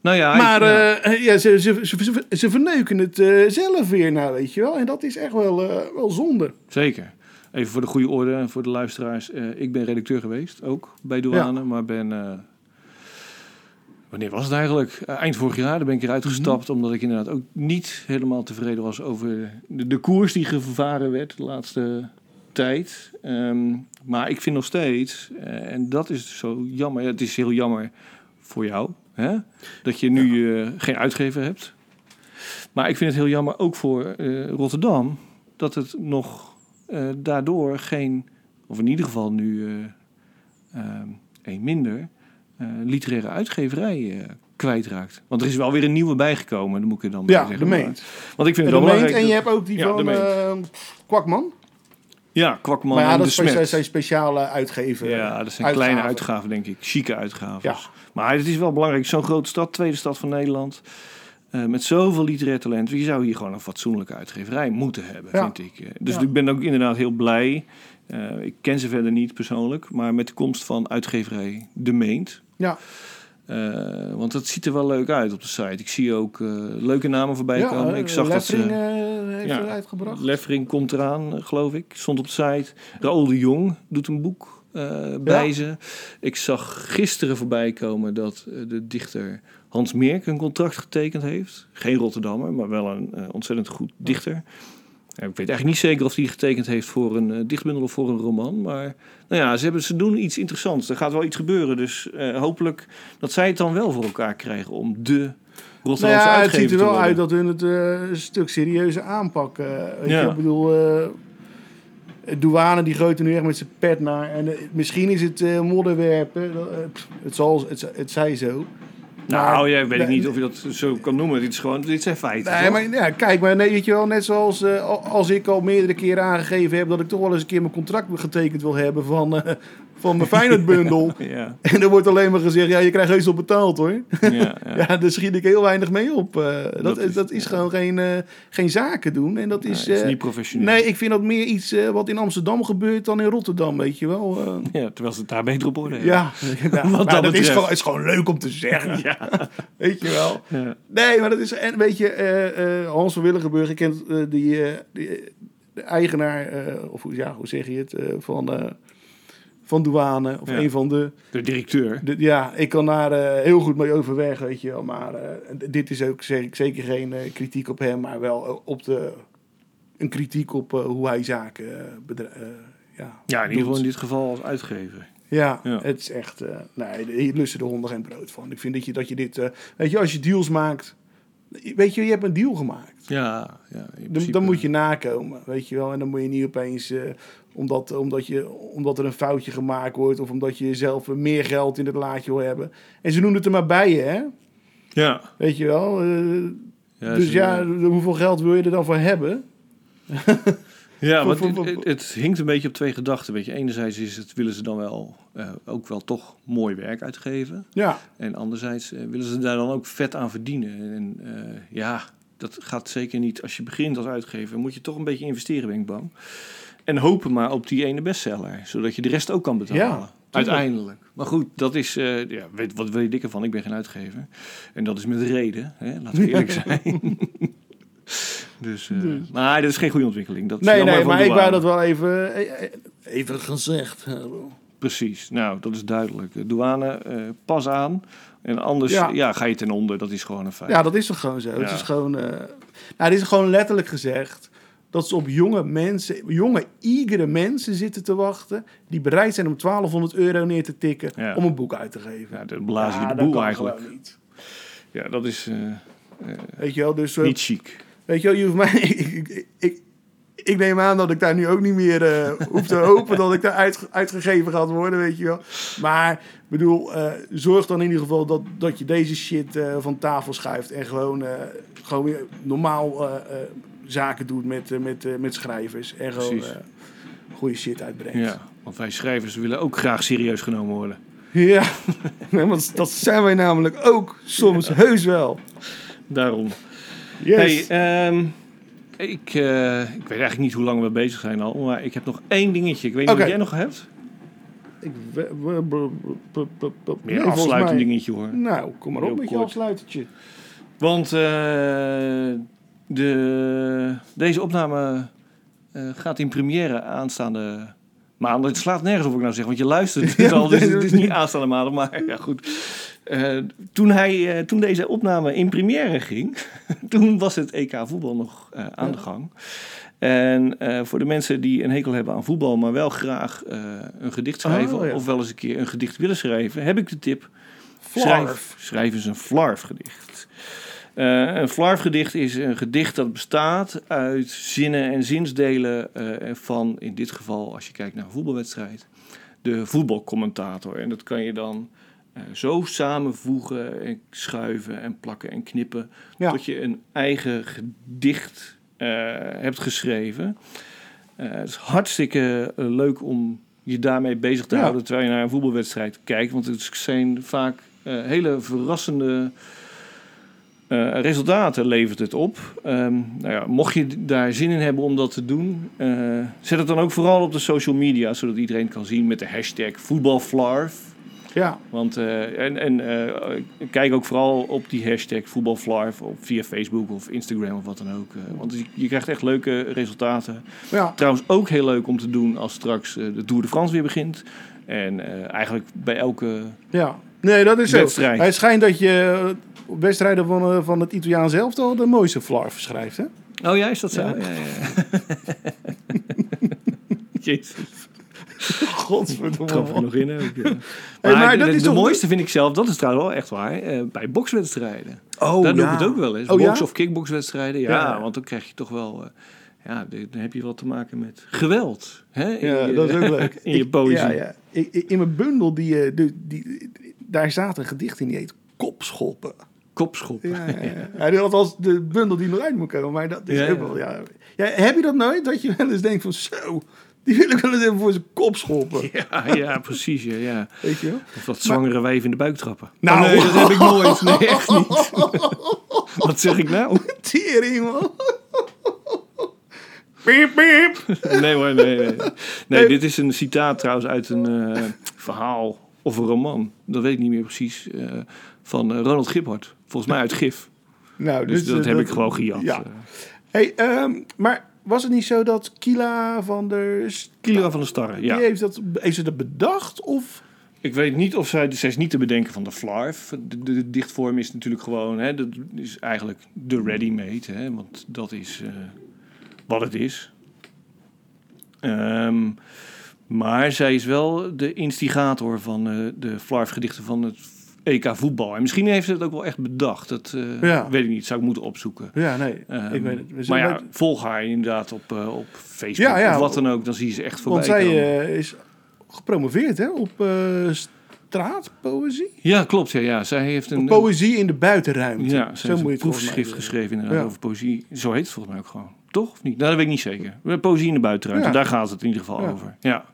Nou ja, maar ik- ja. ja, ze, ze, ze, ze, verneuken het zelf weer, nou, weet je wel. En dat is echt wel, wel zonde. Zeker. Even voor de goede orde en voor de luisteraars. ik ben redacteur geweest, ook bij douane. Maar ben... wanneer was het eigenlijk? Eh, eind vorig jaar daar ben ik eruit gestapt. Omdat ik inderdaad ook niet helemaal tevreden was over de, de koers die gevaren werd de laatste tijd. Ehm, maar ik vind nog steeds, eh, en dat is zo jammer. Het is heel jammer voor jou. Hè? Dat je nu geen uitgever hebt. Maar ik vind het heel jammer ook voor eh, Rotterdam. Dat het nog daardoor geen, of in ieder geval nu eh ehm, een minder, literaire uitgeverij eh, kwijtraakt. Want er is wel weer een nieuwe bijgekomen, dat moet ik er dan Ja, zeggen. de Maar- meent. Want ik vind het de wel belangrijk. en je hebt ook die Ja, van de eh, Kwakman. Ja, Kwakman maar ja, en dat de Smet. zijn speciale uitgeven. Ja, dat zijn uitgaven. kleine uitgaven, denk ik. Chique uitgaven. Ja. Maar het is wel belangrijk. Zo'n grote stad, tweede stad van Nederland. eh, met zoveel literair talent. Je zou hier gewoon een fatsoenlijke uitgeverij moeten hebben, Ja. vind ik. Eh, Dus Ja. ik ben ook inderdaad heel blij. Eh, ik ken ze verder niet persoonlijk. Maar met de komst van uitgeverij De Meent. Ja. Eh, want dat ziet er wel leuk uit op de site. Ik zie ook eh, leuke namen voorbij Ja, komen. eh, Ik zag dat Leffering, ze... eh, heeft Ja. uitgebracht. Leffering komt eraan, eh, geloof ik. Stond op de site. Raoul de Jong doet een boek eh, bij ze. Ik zag gisteren voorbij komen dat eh, de dichter Hans Meerk een contract getekend heeft. Geen Rotterdammer, maar wel een eh, ontzettend goed dichter. Ja, ik weet eigenlijk niet zeker of hij getekend heeft voor een eh, dichtbundel of voor een roman. Maar nou ja, ze, hebben, ze doen iets interessants. Er gaat wel iets gebeuren. Dus eh, hopelijk dat zij het dan wel voor elkaar krijgen om de Nou Rotterdamse ja, het ziet er wel uit dat hun het eh, een stuk serieuzer aanpakken. Weet Ja. je, ik bedoel, douane die gooit er nu echt met zijn pet naar. En misschien is het modderwerpen. Het, zal, het, het zij zo. Nou, Maar- ja, weet ik Nee, niet of je dat zo kan noemen. Dit, is gewoon, dit zijn feiten. Nee, toch? maar ja, kijk, maar nee, weet je wel, net zoals eh, al- als ik al meerdere keren aangegeven heb dat ik toch wel eens een keer mijn contract getekend wil hebben van, eh, van mijn Feyenoord-bundel. Ja, en er wordt alleen maar gezegd, ja, je krijgt heus op betaald hoor. ja, ja. Ja, daar schiet ik heel weinig mee op. eh. dat, Dat is, dat is- is gewoon geen, geen zaken doen. En dat Nee, is, het is niet professioneel. nee, ik vind dat meer iets wat in Amsterdam gebeurt dan in Rotterdam, weet je wel. Ja, terwijl ze het daar beter op orde hebben. ja, ja dat dat is gewoon, is gewoon leuk om te zeggen. Ja. Weet je wel. Ja. Nee, maar dat is, en weet je, eh, eh, Hans van Willigenburg, ik ken eh, die, die, de eigenaar, of hoe, ja, hoe zeg je het, van, van douane, of Ja. een van de, De directeur. de- ja, ik kan daar heel goed mee overweg, weet je wel, maar dit is ook, zeg ik, zeker geen kritiek op hem, maar wel op de, een kritiek op hoe hij zaken eh, ja, Ja, in ieder geval in dit geval als uitgever. Ja, Ja. het is echt... eh, nee, hier lusten de honden geen brood van. Ik vind dat je, dat je dit... eh, weet je, als je deals maakt... Weet je, je hebt een deal gemaakt. Ja, ja Dan, dan moet je nakomen, weet je wel. En dan moet je niet opeens... eh, omdat, omdat, je, omdat er een foutje gemaakt wordt... of omdat je zelf meer geld in het laadje wil hebben. En ze doen het er maar bij je, hè? Ja. Weet je wel. ja dus ja, hoeveel geld wil je er dan voor hebben? Ja, want het, het, het hinkt een beetje op twee gedachten. Weet je. Enerzijds is het, willen ze dan wel eh, ook wel toch mooi werk uitgeven. Ja, En anderzijds eh, willen ze daar dan ook vet aan verdienen. En eh, ja, dat gaat zeker niet. Als je begint als uitgever, moet je toch een beetje investeren, ben ik bang. En hopen maar op die ene bestseller, zodat je de rest ook kan betalen. Ja, Uiteindelijk. Maar goed, dat is, eh, ja, weet, wat weet ik ervan? Ik ben geen uitgever. En dat is met reden, hè? laten we eerlijk zijn. Dus, eh, maar dat is geen goede ontwikkeling. Dat is nee, nee, maar ik wou dat wel even, eh, eh, even gezegd hebben. Precies, nou, dat is duidelijk. De douane, eh, pas aan. En anders Ja. ja. ga je ten onder, dat is gewoon een feit. Ja, dat is toch gewoon zo. Het is gewoon. eh nou, het is gewoon letterlijk gezegd dat ze op jonge mensen, jonge, eagere mensen zitten te wachten. die bereid zijn om 1200 euro neer te tikken. Ja. om een boek uit te geven. Ja, dan blaas je Ja, de dat boel kan eigenlijk. niet. Ja, dat is eh, Weet je wel, dus. eh, niet chic. Weet je wel, je hoeft mij. ik, ik, ik, ik neem aan dat ik daar nu ook niet meer eh, hoef te hopen dat ik daar uit, uitgegeven gaat worden, weet je wel. Maar, ik bedoel, eh, zorg dan in ieder geval dat, dat je deze shit eh, van tafel schuift en gewoon, gewoon weer normaal zaken doet met, met, met schrijvers. En gewoon goede shit uitbrengt. Ja, want wij schrijvers willen ook graag serieus genomen worden. Ja, want dat zijn wij namelijk ook soms heus wel. Daarom. Yes. Hey, ehm, ik, eh, ik weet eigenlijk niet hoe lang we bezig zijn al, maar ik heb nog één dingetje. Ik weet niet wat jij nog hebt. ik, Meer nee, een afsluitend mij- dingetje hoor. Nou, kom maar op Heel met je afsluitertje. Want eh, de, deze opname eh, gaat in première aanstaande maandag. Het slaat nergens op wat ik nou zeg, want je luistert het al. Dus het is niet aanstaande maandag, maar ja goed. Eh, toen, hij, eh, toen deze opname in première ging, toen was het EK voetbal nog eh, aan de gang. En voor de mensen die een hekel hebben aan voetbal, maar wel graag een gedicht schrijven, Oh, ja. of wel eens een keer een gedicht willen schrijven, heb ik de tip. Schrijf, schrijf eens een flarfgedicht. Een flarfgedicht is een gedicht dat bestaat uit zinnen en zinsdelen van, in dit geval, als je kijkt naar een voetbalwedstrijd, de voetbalcommentator. En dat kan je dan zo samenvoegen en schuiven en plakken en knippen, Ja. tot je een eigen gedicht eh, hebt geschreven. Eh, het is hartstikke eh, leuk om je daarmee bezig te Ja. houden terwijl je naar een voetbalwedstrijd kijkt. Want het zijn vaak eh, hele verrassende eh, resultaten levert het op. Ehm, nou ja, mocht je daar zin in hebben om dat te doen, eh, zet het dan ook vooral op de social media, zodat iedereen kan zien met de hashtag voetbalflarf. Ja, Want, eh, en en eh, kijk ook vooral op die hashtag voetbalflarf op, via Facebook of Instagram of wat dan ook. eh, want je, je krijgt echt leuke resultaten. ja. Trouwens ook heel leuk om te doen als straks de Tour de France weer begint. En eh, eigenlijk bij elke... ja. Nee, dat is zo. Het schijnt dat je op wedstrijden van, van het Italiaans elftal de mooiste flarf schrijft, hè? Oh ja, is dat zo? Ja. Ja, ja, Jezus, Godverdomme. trap er nog in ook. ja. Maar, Hey, maar de, dat is de toch- mooiste vind ik zelf, dat is trouwens wel echt waar, eh, bij bokswedstrijden. Oh, Daar doe ik ja. het ook wel eens. Oh, ja? Box- of kickboxwedstrijden. Ja, Ja. want dan krijg je toch wel... eh, ja, dan heb je wat te maken met geweld. Hè? In Ja, je- dat is ook leuk. In je poëzie. Ja, ja. Ik- In mijn bundel, die, eh, die, die, daar staat een gedicht in, die heet Kopschoppen. Kopschop. Ja, ja, ja. ja, de bundel die nog uit moet komen, maar dat is Ja, ook ja. wel, ja. ja. Heb je dat nooit, dat je wel eens denkt van zo, die wil ik wel eens even voor zijn kop schoppen, Ja, ja, precies. Ja, ja. weet je wel? Of dat zwangere wijf in de buik trappen. Nou. Oh, nee, dat heb ik nooit. Nee, echt niet. Wat zeg ik nou? Tering, man. Piep, piep. Nee hoor, nee, nee. Nee, dit is een citaat trouwens uit een eh, verhaal of een roman. Dat weet ik niet meer precies. eh, van eh, Ronald Giphart. Volgens mij uit Gif. Nou, Dus, dat eh, heb ik gewoon gejat. Ja. Hey, ehm, maar was het niet zo dat Kila van der... Kilo van de Starren, ja. Die heeft, dat, heeft ze dat bedacht? Of... Ik weet niet of zij, zij is niet te bedenken van de flarf. De, de, de dichtvorm is natuurlijk gewoon, hè, dat is eigenlijk de ready-made, hè, want dat is eh, wat het is. Ehm, maar zij is wel de instigator van eh, de flarf-gedichten van het EK voetbal. En misschien heeft ze het ook wel echt bedacht. Dat eh, Ja. weet ik niet, zou ik moeten opzoeken. Ja, nee, Ehm, ik weet het. Maar ja, volg haar inderdaad op, eh, op Facebook Ja, ja. of wat dan ook. Dan zie je ze echt voorbij Want zij eh, is gepromoveerd hè, op straatpoëzie. Ja, klopt. Ja, ja. Zij heeft een... Poëzie in de buitenruimte. Ja, ze Zo moet je een het proefschrift geschreven inderdaad over poëzie. Zo heet het volgens mij ook gewoon. Toch? Of niet? Nou, dat weet ik niet zeker. Poëzie in de buitenruimte, daar gaat het in ieder geval over. Ja.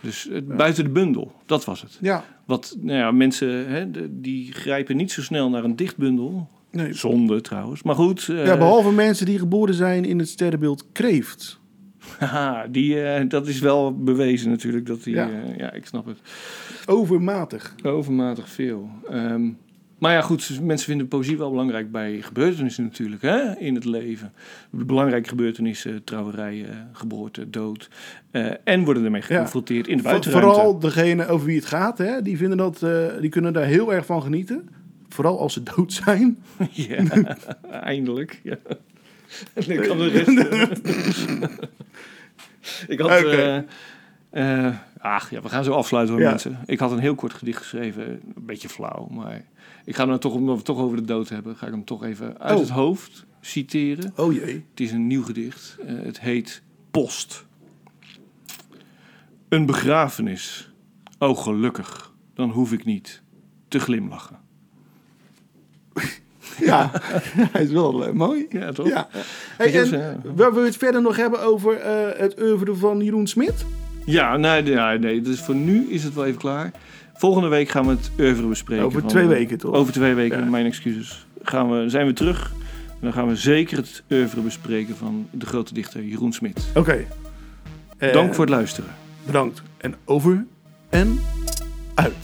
Dus het, buiten de bundel, dat was het. Ja, Wat, nou ja, mensen hè, die grijpen niet zo snel naar een dichtbundel. nee. Zonde trouwens. Maar goed, eh, ja, behalve mensen die geboren zijn in het sterrenbeeld Kreeft. haha, die, eh, dat is wel bewezen natuurlijk. Dat die, Ja. ja. ja, ik snap het. Overmatig. Overmatig veel. Ehm, maar ja, goed, mensen vinden poëzie wel belangrijk bij gebeurtenissen natuurlijk, hè, in het leven. Belangrijke gebeurtenissen, trouwerijen, geboorte, dood. Eh, en worden ermee Ja. geconfronteerd in de buitenruimte. Vooral degene over wie het gaat, hè, die, vinden dat, eh, die kunnen daar heel erg van genieten. Vooral als ze dood zijn. Ja, eindelijk. Ja. En ik kan de rest... ik had... Eh, ach ja, we gaan zo afsluiten hoor Ja. mensen. Ik had een heel kort gedicht geschreven. Een beetje flauw, maar... Ik ga hem nou toch, omdat we het toch over de dood hebben... ga ik hem toch even uit Oh. het hoofd citeren. Oh jee. Het is een nieuw gedicht. Eh, het heet post. Een begrafenis. Oh, gelukkig. Dan hoef ik niet te glimlachen. Ja, hij is wel eh, mooi. Ja, toch? Ja. Hey, heb en ja. Willen we het verder nog hebben over eh, het oeuvre van Jeroen Smit? Ja, nee, nee, nee. Dus voor nu is het wel even klaar. Volgende week gaan we het oeuvre bespreken. Over van- twee weken, toch? Over twee weken, Ja. mijn excuses. Gaan we, zijn we terug. En dan gaan we zeker het oeuvre bespreken van de grote dichter Jeroen Smit. Oké. Eh, Dank voor het luisteren. Bedankt. En over en uit.